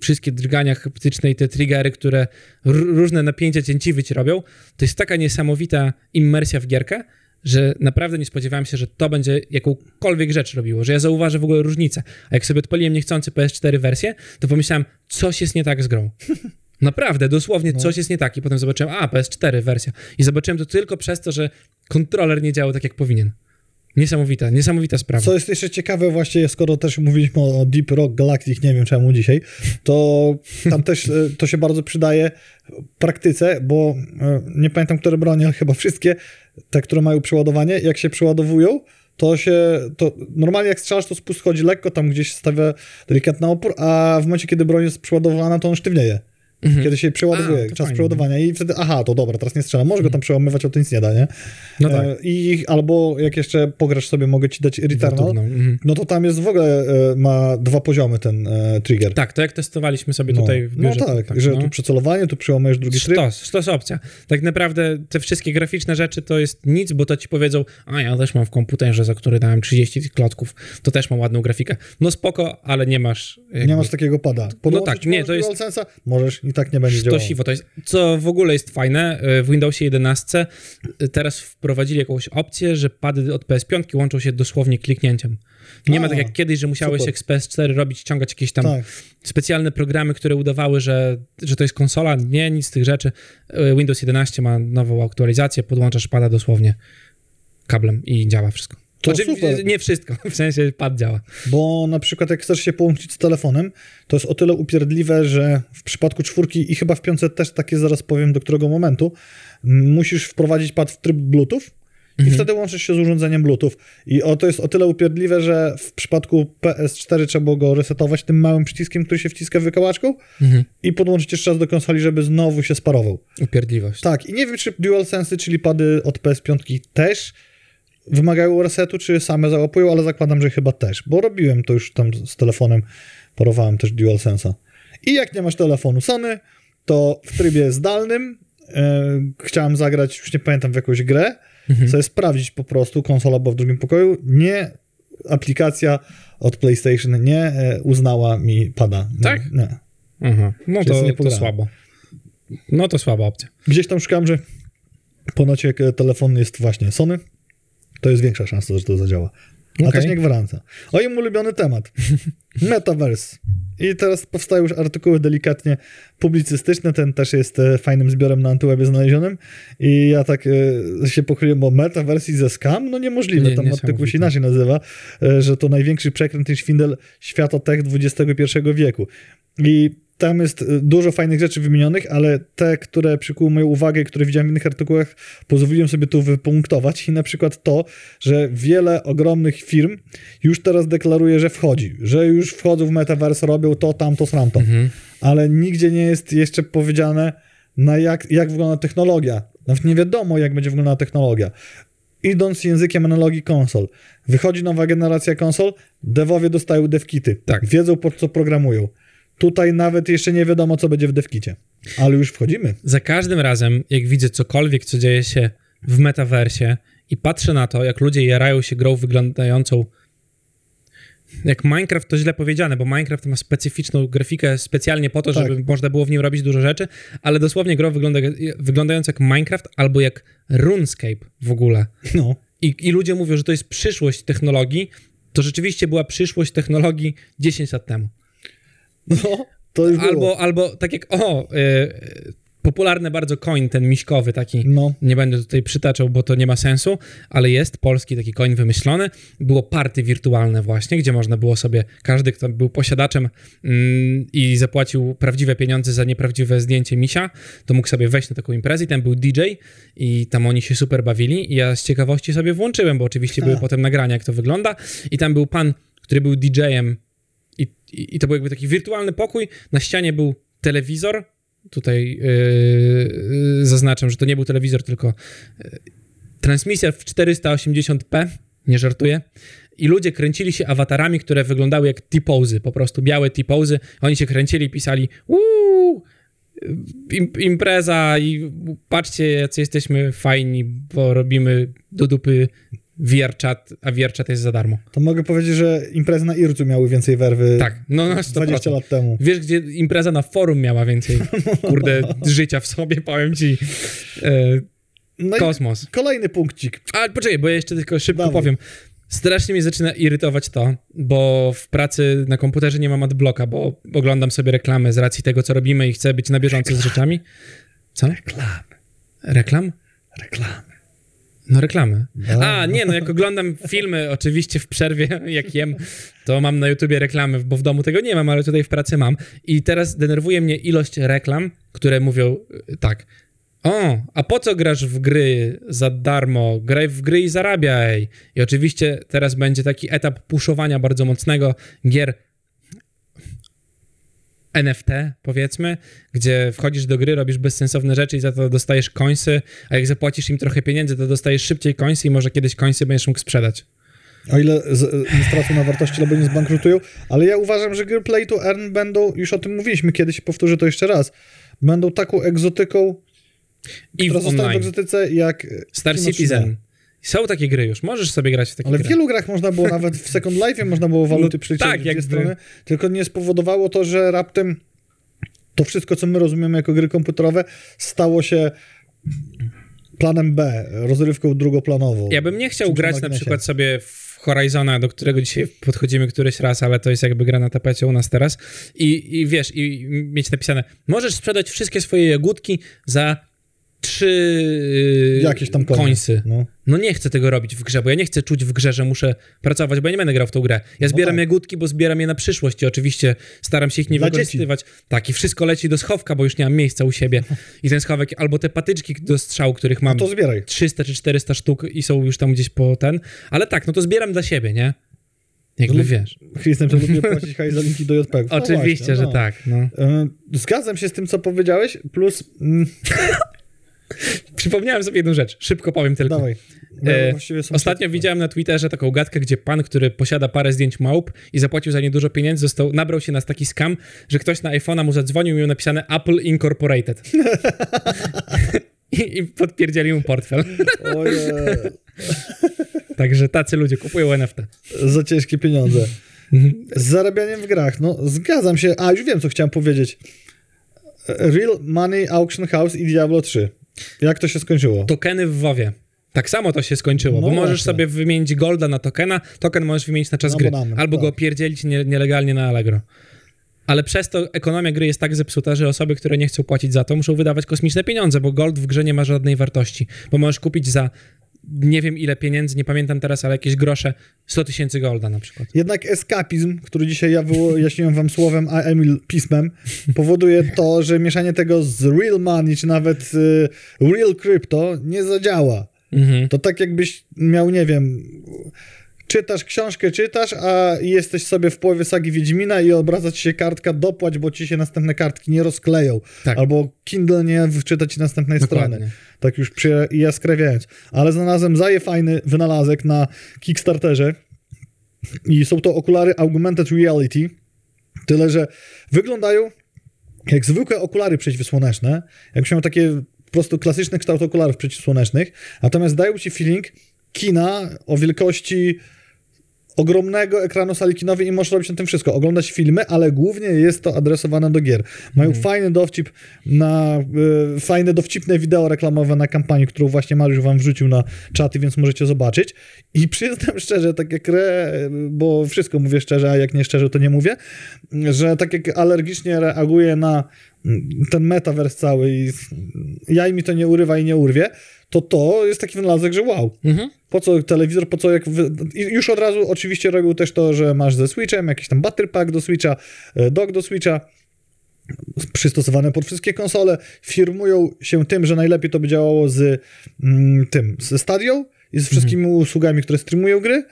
wszystkie drgania haptyczne i te triggery, które różne napięcia cięciwy ci robią, to jest taka niesamowita immersja w gierkę, że naprawdę nie spodziewałem się, że to będzie jakąkolwiek rzecz robiło, że ja zauważę w ogóle różnicę. A jak sobie odpaliłem niechcący PS4 wersję, to pomyślałem, coś jest nie tak z grą. Naprawdę, dosłownie No. coś jest nie tak. I potem zobaczyłem, a, PS4 wersja. I zobaczyłem to tylko przez to, że kontroler nie działał tak, jak powinien. Niesamowita, niesamowita sprawa. Co jest jeszcze ciekawe właśnie, skoro też mówiliśmy o Deep Rock Galactic, nie wiem czemu dzisiaj, to tam też e, to się bardzo przydaje w praktyce, bo e, nie pamiętam, które bronie, ale chyba wszystkie, te, które mają przeładowanie, jak się przeładowują, to się, to normalnie jak strzelasz, to spust chodzi lekko, tam gdzieś stawia delikatny opór, a w momencie, kiedy broń jest przeładowana, to on sztywnieje. Mhm. Kiedy się przeładowuje, A, czas fajnie. przeładowania i wtedy, aha, to dobra, teraz nie strzelam, może go tam przełamywać, ale to nic nie da, nie? No tak. E, I albo jak jeszcze pograsz sobie, mogę ci dać Returnal, mhm. no to tam jest w ogóle, e, ma dwa poziomy ten e, trigger. Tak, to jak testowaliśmy sobie no. tutaj w no biurze. to tak, że no. tu przecelowanie, tu przełamujesz drugi tryb. Sztos, sztos opcja. Tak naprawdę te wszystkie graficzne rzeczy to jest nic, bo to ci powiedzą, a ja też mam w komputerze, za który dałem 30 tych klocków, to też mam ładną grafikę. No spoko, ale nie masz... Jakby, Nie masz takiego pada. Podłączyć tak, nie, możesz to jest- DualSense'a? Możesz i tak nie będzie działało. Sztosiwo to jest. Co w ogóle jest fajne, y, w Windowsie 11 y, teraz wprowadzili jakąś opcję, że pady od PS5 łączą się dosłownie kliknięciem. Nie ma A, tak jak kiedyś, że musiałeś super. jak z PS4 robić, ściągać jakieś tam Tak. specjalne programy, które udawały, że, że to jest konsola. Nie, nic z tych rzeczy. Y, Windows 11 ma nową aktualizację, podłączasz pada dosłownie kablem i działa wszystko. To Znaczy, super. Nie wszystko, w sensie pad działa. Bo na przykład jak chcesz się połączyć z telefonem, to jest o tyle upierdliwe, że w przypadku czwórki i chyba w piątce też takie zaraz powiem do którego momentu, musisz wprowadzić pad w tryb Bluetooth i Mhm. wtedy łączysz się z urządzeniem Bluetooth. I o, to jest o tyle upierdliwe, że w przypadku PS4 trzeba było go resetować tym małym przyciskiem, który się wciska wykałaczką Mhm. i podłączyć jeszcze raz do konsoli, żeby znowu się sparował. Upierdliwość. Tak, i nie wiem, czy DualSense, czyli pady od PS5 też wymagają resetu, czy same załapują, ale zakładam, że chyba też, bo robiłem to już tam z telefonem, parowałem też DualSense'a. I jak nie masz telefonu Sony, to w trybie zdalnym e, chciałem zagrać, już nie pamiętam, w jakąś grę, Mhm. sobie sprawdzić po prostu, konsola była w drugim pokoju, nie aplikacja od PlayStation nie e, uznała mi pada. Tak? Nie. Aha. No Wszyscy to, nie to słabo. No to słaba opcja. Gdzieś tam szukałem, że ponoć jak telefon jest właśnie Sony, to jest większa szansa, że to zadziała. A Okej. też nie gwarancja. O im ulubiony temat. Metaverse. I teraz powstają już artykuły delikatnie publicystyczne, ten też jest e, fajnym zbiorem na Antywebie znalezionym i ja tak e, się pochyliłem, bo Metaverse ze scam? No niemożliwe, Nie- tam artykuł się inaczej nazywa, e, że to największy przekręt i szwindel świata tech XXI wieku. I tam jest e, dużo fajnych rzeczy wymienionych, ale te, które przykuły moją uwagę, które widziałem w innych artykułach, pozwoliłem sobie tu wypunktować. I na przykład to, że wiele ogromnych firm już teraz deklaruje, że wchodzi, że już wchodzą w metaverse, robią to, tamto, sramto. Mhm. Ale nigdzie nie jest jeszcze powiedziane, na jak, jak wygląda technologia. Nawet nie wiadomo, jak będzie wyglądała technologia. Idąc językiem analogii konsol, wychodzi nowa generacja konsol, devowie dostają devkity, Tak. wiedzą po co programują. Tutaj nawet jeszcze nie wiadomo, co będzie w devkicie, ale już wchodzimy. Za każdym razem, jak widzę cokolwiek, co dzieje się w metaversie i patrzę na to, jak ludzie jarają się grą wyglądającą jak Minecraft to źle powiedziane, bo Minecraft ma specyficzną grafikę specjalnie po to, Tak. żeby można było w nim robić dużo rzeczy, ale dosłownie gra wygląda, jak Minecraft albo jak RuneScape w ogóle. No, I, I ludzie mówią, że to jest przyszłość technologii, to rzeczywiście była przyszłość technologii 10 lat temu. No to już było. Albo, albo tak jak, o, y, popularny bardzo koń, ten miśkowy taki, No, nie będę tutaj przytaczał, bo to nie ma sensu, ale jest polski taki koń wymyślony. Było party wirtualne właśnie, gdzie można było sobie, każdy, kto był posiadaczem mm, i zapłacił prawdziwe pieniądze za nieprawdziwe zdjęcie misia, to mógł sobie wejść na taką imprezę i tam był DJ i tam oni się super bawili i ja z ciekawości sobie włączyłem, bo oczywiście Ha. były potem nagrania, jak to wygląda i tam był pan, który był DJ-em i, i, to był jakby taki wirtualny pokój, na ścianie był telewizor, tutaj yy, yy, zaznaczam, że to nie był telewizor, tylko yy, transmisja w 480p, nie żartuję, i ludzie kręcili się awatarami, które wyglądały jak T-pozy, po prostu białe T-pozy, oni się kręcili i pisali uuu, im, impreza i patrzcie, jacy jesteśmy fajni, bo robimy do dupy VR chat, a VR chat jest za darmo. to mogę powiedzieć, że imprezy na Ircu miały więcej werwy Tak, no 100%. 20 lat temu. Wiesz, gdzie impreza na forum miała więcej, kurde, życia w sobie, powiem ci. E, No kosmos. kolejny punkcik. Ale poczekaj, bo ja jeszcze tylko szybko Dawaj. powiem. Strasznie mnie zaczyna irytować to, bo w pracy na komputerze nie mam adblocka, bo oglądam sobie reklamy z racji tego, co robimy i chcę być na bieżąco z rzeczami. Co? Reklamy, Reklam? reklamy. No reklamy. No. A, nie, no jak oglądam filmy, oczywiście w przerwie, jak jem, to mam na YouTubie reklamy, bo w domu tego nie mam, ale tutaj w pracy mam. I teraz denerwuje mnie ilość reklam, które mówią y, tak, O, a po co grasz w gry za darmo? Graj w gry i zarabiaj. I oczywiście teraz będzie taki etap puszowania bardzo mocnego gier NFT, powiedzmy, gdzie wchodzisz do gry, robisz bezsensowne rzeczy i za to dostajesz końsy, a jak zapłacisz im trochę pieniędzy, to dostajesz szybciej końsy i może kiedyś końsy będziesz mógł sprzedać. O ile z, nie stracą na wartości albo nie zbankrutują, ale ja uważam, że gry play to earn będą, już o tym mówiliśmy kiedyś, powtórzę to jeszcze raz, będą taką egzotyką, I która w zostanie w online. egzotyce jak Star kino 3D. Citizen. Są takie gry już, możesz sobie grać w takie Ale w gry. wielu grach można było, nawet w Second Life można było waluty No przeliczyć tak, w jakby. strony, tylko nie spowodowało to, że raptem to wszystko, co my rozumiemy jako gry komputerowe, stało się planem B, rozrywką drugoplanową. Ja bym nie chciał grać na przykład sobie w Horizona, do którego dzisiaj podchodzimy któryś raz, ale to jest jakby gra na tapecie u nas teraz. I, i wiesz, i mieć napisane, możesz sprzedać wszystkie swoje jagódki za trzy yy, Jakieś tam konie. końsy. No. No nie chcę tego robić w grze, bo ja nie chcę czuć w grze, że muszę pracować, bo ja nie będę grał w tą grę. Ja zbieram tak. jagódki, bo zbieram je na przyszłość i oczywiście staram się ich nie Dla wykorzystywać. Tak, i wszystko leci do schowka, bo już nie mam miejsca u siebie. I ten schowek, albo te patyczki do strzału, których mam To zbieraj. 300 czy 400 sztuk i są już tam gdzieś po ten. Ale tak, no to zbieram dla siebie, nie? Jakby Lub- wiesz. Christem, to lubię płacić hajs za linki do JPEG. No Oczywiście, właśnie, że no. tak. No. Zgadzam się z tym, co powiedziałeś, plus... Mm, Przypomniałem sobie jedną rzecz, szybko powiem tylko. dawaj. E, Ostatnio wszystkie. widziałem na Twitterze taką gadkę, gdzie pan, który posiada parę zdjęć małp i zapłacił za nie dużo pieniędzy, został, nabrał się na taki scam, że ktoś na iPhone'a mu zadzwonił i miał napisane Apple Incorporated. I, I podpierdzieli mu portfel. Ojej, Także tacy ludzie kupują NFT. za ciężkie pieniądze. Z zarabianiem w grach, no zgadzam się. A, już wiem, co chciałem powiedzieć. Real Money Auction House i Diablo 3. Jak to się skończyło? Tokeny w WoWie. Tak samo to się skończyło, No bo możesz właśnie. sobie wymienić golda na tokena, token możesz wymienić na czas Na gry, albo tak. go pierdzielić nie, nielegalnie na Allegro. Ale przez to ekonomia gry jest tak zepsuta, że osoby, które nie chcą płacić za to, muszą wydawać kosmiczne pieniądze, bo gold w grze nie ma żadnej wartości. Bo możesz kupić za nie wiem ile pieniędzy, nie pamiętam teraz, ale jakieś grosze, 100 tysięcy golda na przykład. Jednak eskapizm, który dzisiaj ja wyjaśniłem wam słowem, a Emil pismem, powoduje to, że mieszanie tego z real money, czy nawet y, real crypto nie zadziała. Mhm. To tak jakbyś miał, nie wiem, czytasz książkę, czytasz, a jesteś sobie w połowie sagi Wiedźmina i obraca ci się kartka dopłać, bo ci się następne kartki nie rozkleją. Tak. Albo Kindle nie wczyta ci następnej Dokładnie. strony. Tak już przy jaskrawiając. Ale znalazłem zaje fajny wynalazek na Kickstarterze i są to okulary Augmented Reality. Tyle, że wyglądają jak zwykłe okulary przeciwsłoneczne. Jakbyś miał takie po prostu klasyczny kształt okularów przeciwsłonecznych, natomiast dają ci feeling kina o wielkości ogromnego ekranu sali kinowej i możesz robić na tym wszystko. Oglądać filmy, ale głównie jest to adresowane do gier. Mają Mhm. fajny dowcip na, y, fajne dowcipne wideo reklamowe na kampanii, którą właśnie Mariusz wam wrzucił na czaty, więc możecie zobaczyć. I przyznam szczerze, tak jak re, bo wszystko mówię szczerze, a jak nie szczerze, to nie mówię, że tak jak alergicznie reaguję na mm, ten metavers cały i jaj mi to nie urywa i nie urwie, to to jest taki wynalazek, że wow. Mhm. Po co telewizor, po co jak... Wy... Już od razu oczywiście robił też to, że masz ze Switchem, jakiś tam battery pack do Switcha, e, dock do Switcha, przystosowane pod wszystkie konsole. Firmują się tym, że najlepiej to by działało z mm, tym, ze Stadio i z wszystkimi usługami, które streamują gry,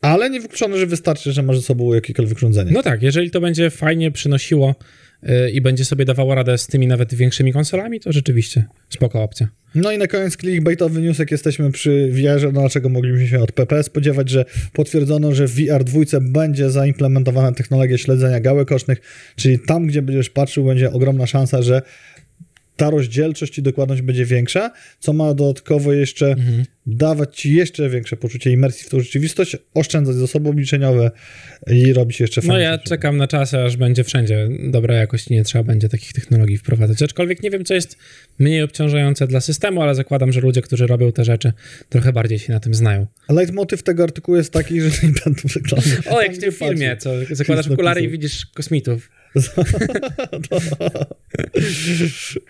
ale nie wykluczone, że wystarczy, że masz ze sobą jakiekolwiek urządzenie. No tak, jeżeli to będzie fajnie przynosiło i będzie sobie dawało radę z tymi nawet większymi konsolami, to rzeczywiście spoko opcja. No i na koniec clickbaitowy news, jak jesteśmy przy VR-ze, no dlaczego moglibyśmy się od PP spodziewać, że potwierdzono, że w VR 2 będzie zaimplementowana technologia śledzenia gałek ocznych, czyli tam, gdzie będziesz patrzył, będzie ogromna szansa, że ta rozdzielczość i dokładność będzie większa, co ma dodatkowo jeszcze Mhm. dawać ci jeszcze większe poczucie imersji w tą rzeczywistość, oszczędzać zasoby obliczeniowe i robić jeszcze No fajne ja rzeczy. czekam na czas, aż będzie wszędzie dobra jakość i nie trzeba będzie takich technologii wprowadzać. Aczkolwiek nie wiem, co jest mniej obciążające dla systemu, ale zakładam, że ludzie, którzy robią te rzeczy, trochę bardziej się na tym znają. Leitmotyw tego artykułu jest taki, że nie będą reklamy. O, jak w tym filmie, co zakładasz okulary i widzisz kosmitów.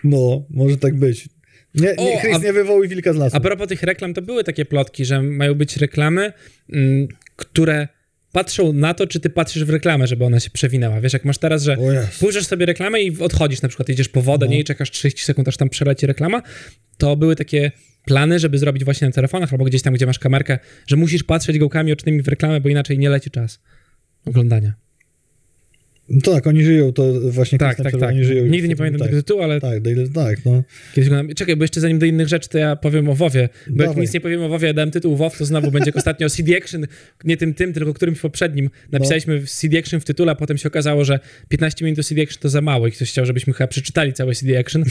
No, może tak być. Nie, nie, Chris, a- nie wywołuj wilka z lasu. A propos tych reklam, to były takie plotki, że mają być reklamy, mm, które patrzą na to, czy ty patrzysz w reklamę, żeby ona się przewinęła. Wiesz, jak masz teraz, że. Puszczasz sobie reklamę i odchodzisz, na przykład idziesz po wodę, No. nie i czekasz 30 sekund, aż tam przeleci reklama, to były takie plany, żeby zrobić właśnie na telefonach albo gdzieś tam, gdzie masz kamerkę, że musisz patrzeć gołkami ocznymi w reklamę, bo inaczej nie leci czas oglądania. No tak, oni żyją, to właśnie Tak, tak, tak. Oni żyją Nigdy nie pamiętam tak, tego tytułu, ale Tak, daily, tak, no. kiedyś oglądam. Czekaj, bo jeszcze zanim do innych rzeczy, to ja powiem o WoWie, bo jak Dawaj. nic nie powiem o WoWie, ja dałem tytuł WoW, to znowu będzie jak ostatnio CD Action, nie tym tym, tylko którymś poprzednim. Napisaliśmy CD Action w tytule, a potem się okazało, że 15 minut do CD Action to za mało i ktoś chciał, żebyśmy chyba przeczytali całe CD Action.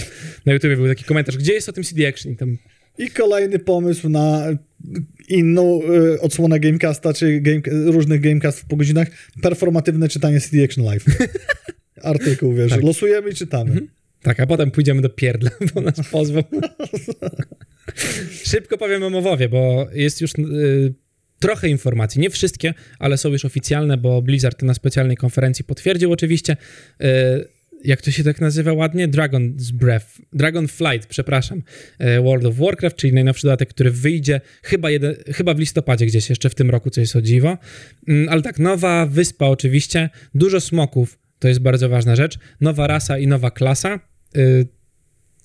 Na YouTubie był taki komentarz, gdzie jest o tym CD Action? I tam I kolejny pomysł na inną y, odsłonę Gamecasta, czy game, różnych Gamecastów po godzinach. Performatywne czytanie CD Action Live. Artykuł, wiesz, Tak. losujemy i czytamy. Tak, a potem pójdziemy do pierdla, bo nas pozwą. Szybko powiem o Mowowie, bo jest już y, trochę informacji, nie wszystkie, ale są już oficjalne, bo Blizzard na specjalnej konferencji potwierdził oczywiście, y, jak to się tak nazywa ładnie? Dragon's Breath, Dragon Flight, przepraszam, y, World of Warcraft, czyli najnowszy dodatek, który wyjdzie chyba, jeden, chyba w listopadzie gdzieś jeszcze w tym roku, co jest o dziwo. Mm, Ale tak, nowa wyspa oczywiście, dużo smoków, to jest bardzo ważna rzecz, nowa rasa i nowa klasa, y,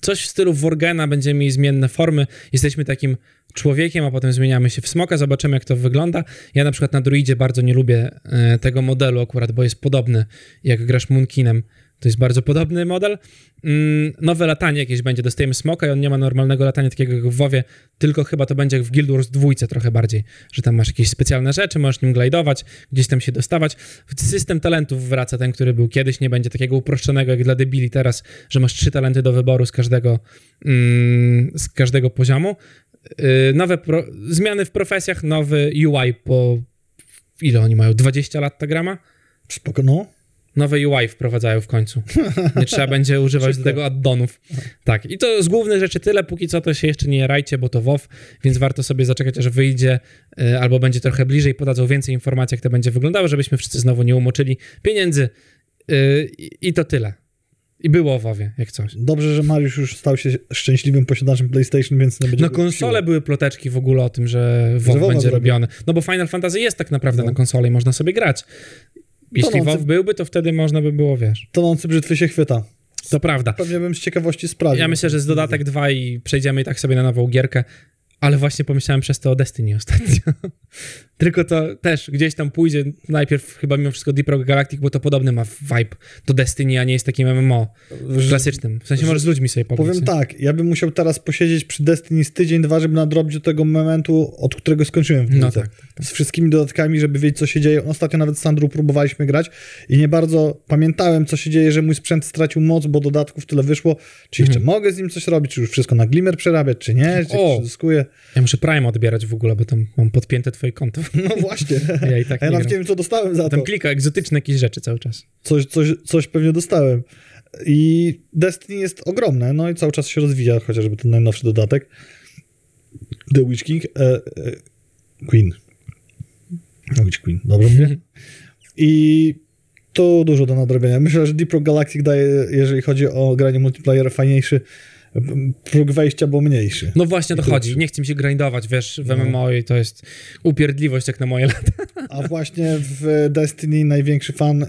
coś w stylu Worgena, będziemy mieli zmienne formy. Jesteśmy takim człowiekiem, a potem zmieniamy się w smoka, zobaczymy jak to wygląda. Ja na przykład na druidzie bardzo nie lubię e, tego modelu akurat, bo jest podobny, jak grasz Moonkinem. To jest bardzo podobny model. Mm, nowe latanie jakieś będzie, dostajemy smoka i on nie ma normalnego latania takiego jak w WoWie, tylko chyba to będzie jak w Guild Wars dwójce trochę bardziej, że tam masz jakieś specjalne rzeczy, możesz nim glajdować, gdzieś tam się dostawać. System talentów wraca ten, który był kiedyś, nie będzie takiego uproszczonego jak dla debili teraz, że masz trzy talenty do wyboru z każdego, mm, z każdego poziomu. Yy, nowe pro, zmiany w profesjach, nowy UI po ile oni mają? 20 lat ta grama? Spoko, no. Nowe UI wprowadzają w końcu. Nie trzeba będzie używać do tego addonów. Tak, i to z głównych rzeczy tyle. Póki co to się jeszcze nie rajcie, bo to WoW, więc warto sobie zaczekać, aż wyjdzie y, albo będzie trochę bliżej, podadzą więcej informacji, jak to będzie wyglądało, żebyśmy wszyscy znowu nie umoczyli pieniędzy. Y, I i to tyle. I było WoWie, jak coś. Dobrze, że Mariusz już stał się szczęśliwym posiadaczem PlayStation, więc nie będzie Na konsole były ploteczki w ogóle o tym, że WoW WoWa będzie zrobią. robione. No bo Final Fantasy jest tak naprawdę No. na konsoli, można sobie grać. Jeśli Tonący- WoW byłby, to wtedy można by było, wiesz. Tonący brzytwy się chwyta. To prawda. Pewnie bym z ciekawości sprawdził. Ja myślę, że z dodatek 2 i przejdziemy i tak sobie na nową gierkę, ale właśnie pomyślałem przez to o Destiny ostatnio. Tylko to też gdzieś tam pójdzie najpierw chyba mimo wszystko Deep Rock Galactic, bo to podobny ma vibe do Destiny, a nie jest takim MMO Że- klasycznym. W sensie że- możesz z ludźmi sobie pograć. Powiem nie? tak, ja bym musiał teraz posiedzieć przy Destiny z tydzień, dwa, żeby nadrobić do tego momentu, od którego skończyłem w No dwójce. tak, tak, Z wszystkimi dodatkami, żeby wiedzieć, co się dzieje. Ostatnio nawet z Sandru próbowaliśmy grać i nie bardzo pamiętałem, co się dzieje, że mój sprzęt stracił moc, bo dodatków tyle wyszło. Czy jeszcze Mhm. mogę z nim coś robić, czy już wszystko na Glimmer przerabiać, czy nie, czy O! Ja muszę Prime odbierać w ogóle, bo tam mam podpięte twoje konto. No właśnie. Ja i tak ja nie nawet nie wiem, co dostałem za to. Tam klika egzotyczne jakieś rzeczy cały czas. Coś, coś, coś pewnie dostałem. I Destiny jest ogromne, no i cały czas się rozwija, chociażby ten najnowszy dodatek. The Witch King. E, e, Queen. The Witch Queen, dobrze mówię? I to dużo do nadrobienia. Myślę, że Deep Rock Galactic daje, jeżeli chodzi o granie multiplayer, fajniejszy. Próg wejścia był mniejszy. No właśnie to chodzi. Nie chce mi się grindować, wiesz, w No. MMO i to jest upierdliwość jak na moje lata. A właśnie w Destiny największy fan e, e,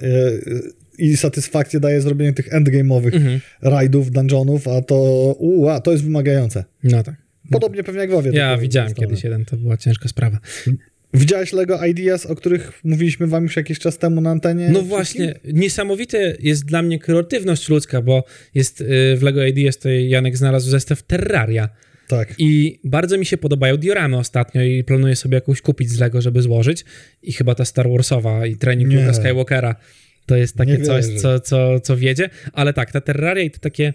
i satysfakcję daje zrobienie tych endgame'owych Mhm. rajdów, dungeonów, a to, ua, to jest wymagające. No tak. Podobnie pewnie jak w. Ja widziałem kiedyś jeden, to była ciężka sprawa. Widziałeś LEGO Ideas, o których mówiliśmy wam już jakiś czas temu na antenie? No właśnie, niesamowite jest dla mnie kreatywność ludzka, bo jest y, w LEGO Ideas to Janek znalazł zestaw Terraria Tak. i bardzo mi się podobają dioramy ostatnio i planuję sobie jakąś kupić z LEGO, żeby złożyć i chyba ta Star Warsowa i trening. Luka Skywalkera to jest takie coś, co, co, co wiedzie, ale tak, ta Terraria i to takie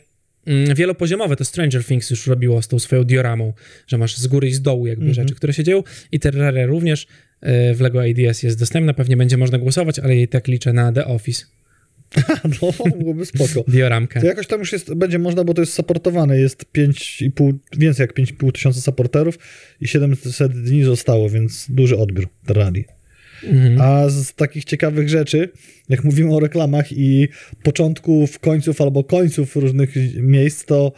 wielopoziomowe, to Stranger Things już robiło z tą swoją dioramą, że masz z góry i z dołu jakby Mhm. rzeczy, które się dzieją i Terraria również y, w LEGO Ideas jest dostępna, pewnie będzie można głosować, ale i tak liczę na The Office, No, byłoby spoko. dioramkę. To jakoś tam już jest, będzie można, bo to jest supportowane. Jest 5,5, więcej jak 5,5 tysiąca supporterów i 700 dni zostało, więc duży odbiór Terrarii. Mhm. A z takich ciekawych rzeczy, jak mówimy o reklamach i początków, końców albo końców różnych miejsc, to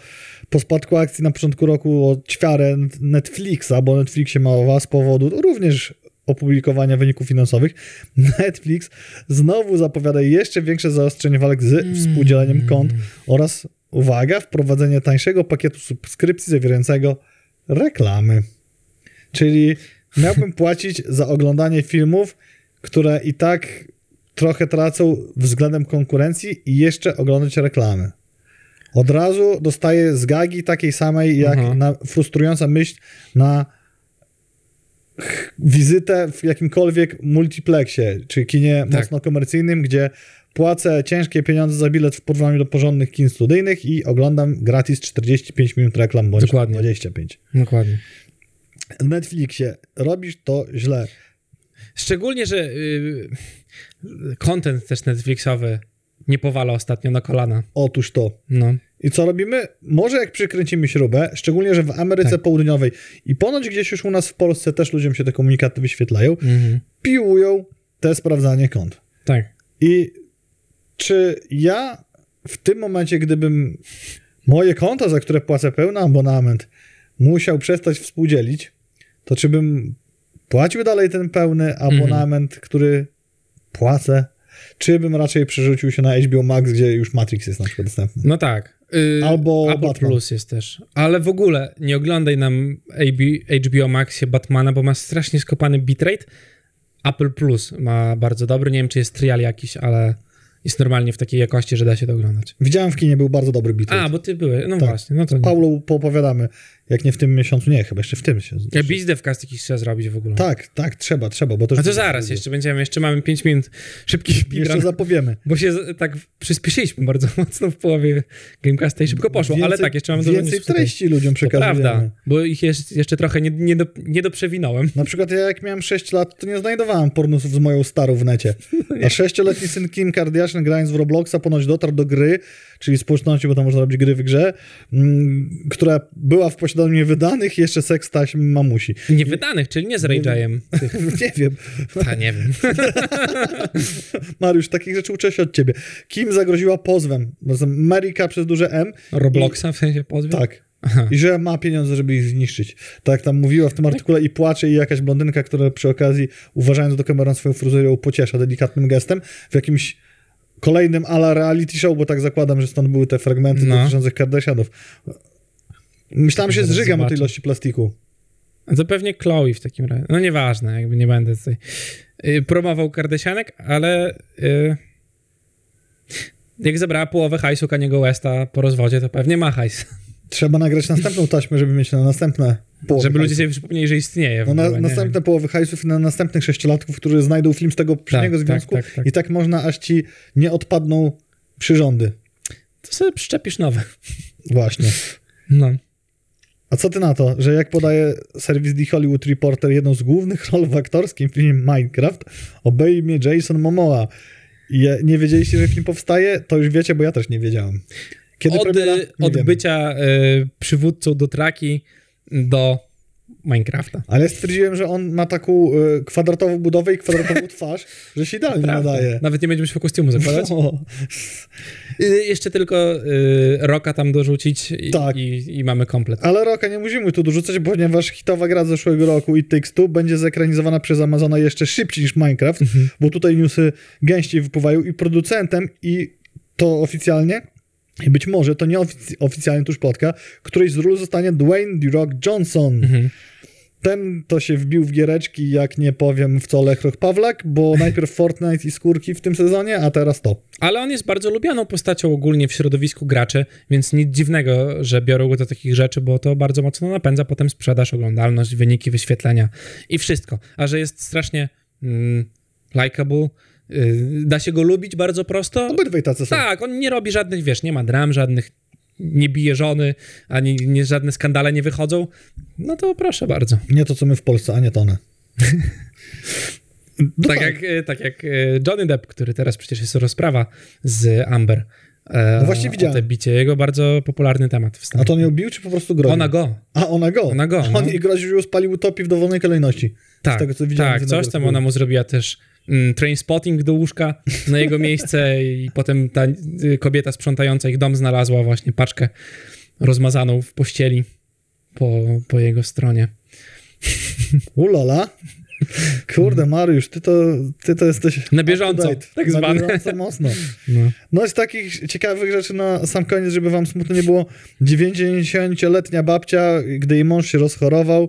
po spadku akcji na początku roku o ćwiarę Netflixa, bo Netflixie mała z powodu również opublikowania wyników finansowych, Netflix znowu zapowiada jeszcze większe zaostrzenie walk z współdzieleniem kont oraz, uwaga, wprowadzenie tańszego pakietu subskrypcji zawierającego reklamy. Czyli miałbym płacić za oglądanie filmów, które i tak trochę tracą względem konkurencji i jeszcze oglądać reklamy. Od razu dostaję zgagi takiej samej, jak Aha. na, frustrująca myśl na wizytę w jakimkolwiek multiplexie, czy kinie Tak. mocno komercyjnym, gdzie płacę ciężkie pieniądze za bilet w porównaniu do porządnych kin studyjnych i oglądam gratis 45 minut reklam bądź Dokładnie. 25. Dokładnie. W Netflixie robisz to źle. Szczególnie, że y, content też Netflixowy nie powala ostatnio na kolana. Otóż to. No. I co robimy? Może jak przykręcimy śrubę, szczególnie, że w Ameryce Tak. Południowej i ponoć gdzieś już u nas w Polsce też ludziom się te komunikaty wyświetlają, Mhm. piłują te sprawdzanie kont. Tak. I czy ja w tym momencie, gdybym moje konto, za które płacę pełny abonament, musiał przestać współdzielić, to czy bym płacił dalej ten pełny abonament, który płacę, czy bym raczej przerzucił się na HBO Max, gdzie już Matrix jest na przykład dostępny. No tak. Y, Albo Apple Batman. Plus jest też. Ale w ogóle nie oglądaj nam HBO Maxie Batmana, bo ma strasznie skopany bitrate. Apple Plus ma bardzo dobry. Nie wiem, czy jest trial jakiś, ale jest normalnie w takiej jakości, że da się to oglądać. Widziałem w kinie, był bardzo dobry bit. A, bo ty byłeś. No Tak. właśnie, no to. Paulu poopowiadamy, jak nie w tym miesiącu, nie, chyba jeszcze w tym się. Ja Bizdevcast jakiś trzeba zrobić w ogóle. Tak, tak, trzeba, trzeba, bo to A to zaraz jeszcze będziemy, jeszcze mamy 5 minut szybkich Jeszcze speedrun, zapowiemy. bo się tak przyspieszyliśmy bardzo mocno w połowie Gamecasta i szybko poszło, ale tak, jeszcze mamy dużo Więcej newsów tutaj. treści ludziom To przekazujemy. prawda, bo ich jest, jeszcze trochę nie, nie, do, nie doprzewinąłem. Na przykład ja jak miałem 6 lat, to nie znajdowałem pornusów z moją starą w necie. A sześcioletni syn Kim Kardashian grając w Robloxa ponoć dotarł do gry, czyli społeczności, bo tam można robić gry w grze, mm, która była w posiadaniu niewydanych i jeszcze seks taśm mamusi. Niewydanych, czyli nie z Rage'em. nie wiem. Ta, nie wiem. Mariusz, takich rzeczy uczę się od ciebie. Kim zagroziła pozwem? Amerika przez duże M. Robloxa w sensie pozwie? Tak. Aha. I że ma pieniądze, żeby ich zniszczyć. Tak jak tam mówiła w tym artykule i płacze i jakaś blondynka, która przy okazji, uważając do kamery swoją fryzurę, pociesza delikatnym gestem w jakimś kolejnym ala reality show, bo tak zakładam, że stąd były te fragmenty No. dotyczących Kardashianów. Myślałem, że Zaraz zżygam od zobaczę. ilości plastiku. To pewnie Chloe w takim razie. No nieważne, jakby nie będę tutaj y, promował Kardashianek, ale y, jak zebrała połowę hajsu Kaniego Westa po rozwodzie, to pewnie ma hajs. Trzeba nagrać następną taśmę, żeby mieć na następne połowy Żeby ludzie hajsu. sobie przypomnieli, że istnieje. No na, ogóle, następne połowy hajsów na następnych sześciolatków, którzy znajdą film z tego poprzedniego tak, związku tak, tak. i tak można, aż ci nie odpadną przyrządy. To sobie przyczepisz nowe. Właśnie. No. A co ty na to, że jak podaje serwis The Hollywood Reporter, jedną z głównych ról w aktorskim filmie Minecraft obejmie Jason Momoa. I nie wiedzieliście, że film powstaje? To już wiecie, bo ja też nie wiedziałem. Kiedy Od, premiera? y, Nie od wiemy. bycia y, przywódcą do traki do Minecrafta. Ale stwierdziłem, że on ma taką y, kwadratową budowę i kwadratową twarz, że się idealnie Prawda. nadaje. Nawet nie będziemy się kostiumu zakładać. No. Y, jeszcze tylko y, Roka tam dorzucić i, Tak. i, i mamy komplet. Ale Roka nie musimy tu dorzucać, ponieważ hitowa gra z zeszłego roku It Takes Two będzie zekranizowana przez Amazona jeszcze szybciej niż Minecraft, Mhm. bo tutaj newsy gęściej wypływają i producentem i to oficjalnie i być może to nie ofic- oficjalnie tuż plotka, którejś z ról zostanie Dwayne The Rock Johnson. Mhm. Ten to się wbił w giereczki, jak nie powiem w co Lechroch Pawlak, bo najpierw Fortnite i skórki w tym sezonie, a teraz to. Ale on jest bardzo lubianą postacią ogólnie w środowisku graczy, więc nic dziwnego, że biorą go do takich rzeczy, bo to bardzo mocno napędza potem sprzedaż, oglądalność, wyniki, wyświetlenia i wszystko. A że jest strasznie mm, likable, da się go lubić bardzo prosto. Obydwaj tacy są. Tak, on nie robi żadnych, wiesz, nie ma dram żadnych, nie bije żony, ani nie, żadne skandale nie wychodzą. No to proszę bardzo. Nie to, co my w Polsce, a nie to one. No tak, jak, y, tak jak y, Johnny Depp, który teraz przecież jest rozprawa z Amber. e, No właśnie widziałem. te bicie. Jego bardzo popularny temat w A Stanach. to on ją bił, czy po prostu groził? Ona go. A, ona go. Ona go, On no. jej groził, że ją spalił utopi w dowolnej kolejności. Tak, tego, co widziałem tak coś tam ona mu zrobiła też mm, train spotting do łóżka na jego miejsce i potem ta y, kobieta sprzątająca ich dom znalazła właśnie paczkę rozmazaną w pościeli po, po jego stronie. Ulala. Kurde, Mariusz, ty to, ty to jesteś... Na bieżąco, tak Na zwane. bieżąco mocno. No. No z takich ciekawych rzeczy na sam koniec, żeby wam smutno nie było, 90-letnia babcia, gdy jej mąż się rozchorował,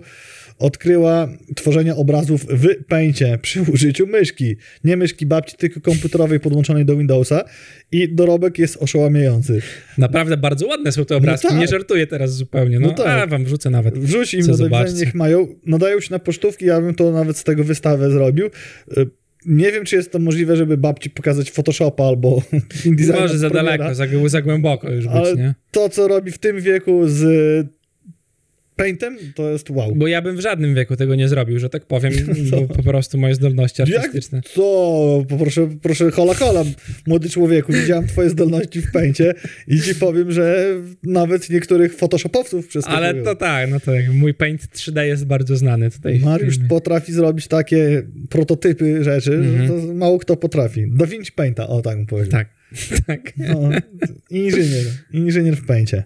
odkryła tworzenie obrazów w pęcie przy użyciu myszki. Nie myszki babci, tylko komputerowej podłączonej do Windowsa i dorobek jest oszałamiający. Naprawdę bardzo ładne są te obrazki. tak. Nie żartuję teraz zupełnie. No, No tak. a wam wrzucę nawet. Wrzuć im do widzenia, zobaczcie. niech mają. Nadają się na pocztówki, ja bym to nawet z tego wystawę zrobił. Y, Nie wiem, czy jest to możliwe, żeby babci pokazać Photoshopa albo InDesign. Może za Premiera. daleko, za, za głęboko już być, nie? to, co robi w tym wieku z Paintem, to jest wow. Bo ja bym w żadnym wieku tego nie zrobił, że tak powiem, bo po prostu moje zdolności Jak artystyczne. to? Proszę, proszę, hola, hola, młody człowieku, widziałem twoje zdolności w Paincie i ci powiem, że nawet niektórych photoshopowców przeskakują. Ale to tak, no to jak mój Paint 3D jest bardzo znany tutaj. Mariusz potrafi zrobić takie prototypy rzeczy, Mhm. że to mało kto potrafi. Da Vinci Painta, o tak bym powiedział. Tak, tak. No, inżynier, inżynier w Paincie.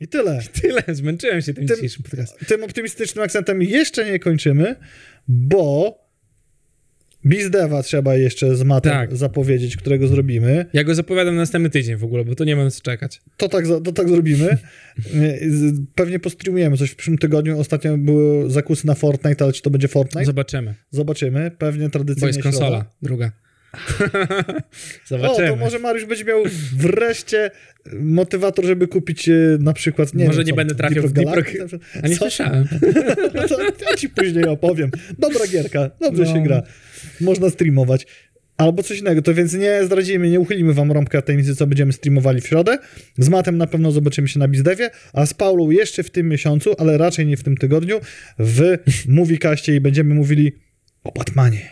I tyle. Tyle, zmęczyłem się tym Tym- dzisiejszym podcastem. Tym optymistycznym akcentem jeszcze nie kończymy, bo BizDeva trzeba jeszcze z matem Tak. zapowiedzieć, którego zrobimy. Ja go zapowiadam na następny tydzień w ogóle, bo to nie mam co czekać. To tak, to tak zrobimy. Z- Pewnie postreamujemy coś w przyszłym tygodniu. Ostatnio były zakusy na Fortnite, ale czy to będzie Fortnite? Zobaczymy. Zobaczymy. Pewnie Bo tradycyjnie jest konsola, środa. druga. O, Zobaczymy. to może Mariusz będzie miał wreszcie motywator, żeby kupić e, na przykład, nie Może wiem, nie co, będę trafiał w Deep Deep Rock? A nie Co? słyszałem. to ja ci później opowiem. Dobra gierka, dobrze No. się gra. Można streamować. Albo coś innego, to więc nie zdradzimy, nie uchylimy wam rąbka tajemnicy, co będziemy streamowali w środę. Z Matem na pewno zobaczymy się na Bizdewie, a z Paulą jeszcze w tym miesiącu, ale raczej nie w tym tygodniu, w Moviekaście i będziemy mówili o Batmanie.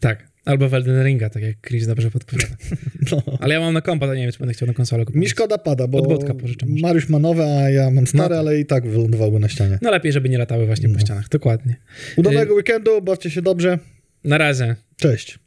Tak. Albo w Elden Ringa, tak jak Chris dobrze podpowiada. No. Ale ja mam na kompa, to nie wiem, czy będę chciał na konsolę kupować. Mi szkoda pada, bo Od Botka pożyczam. Mariusz ma nowe, a ja mam stare, No tak. ale i tak wylądowały na ścianie. No lepiej, żeby nie latały właśnie po No. ścianach. Dokładnie. Udanego weekendu, bawcie się dobrze. Na razie. Cześć.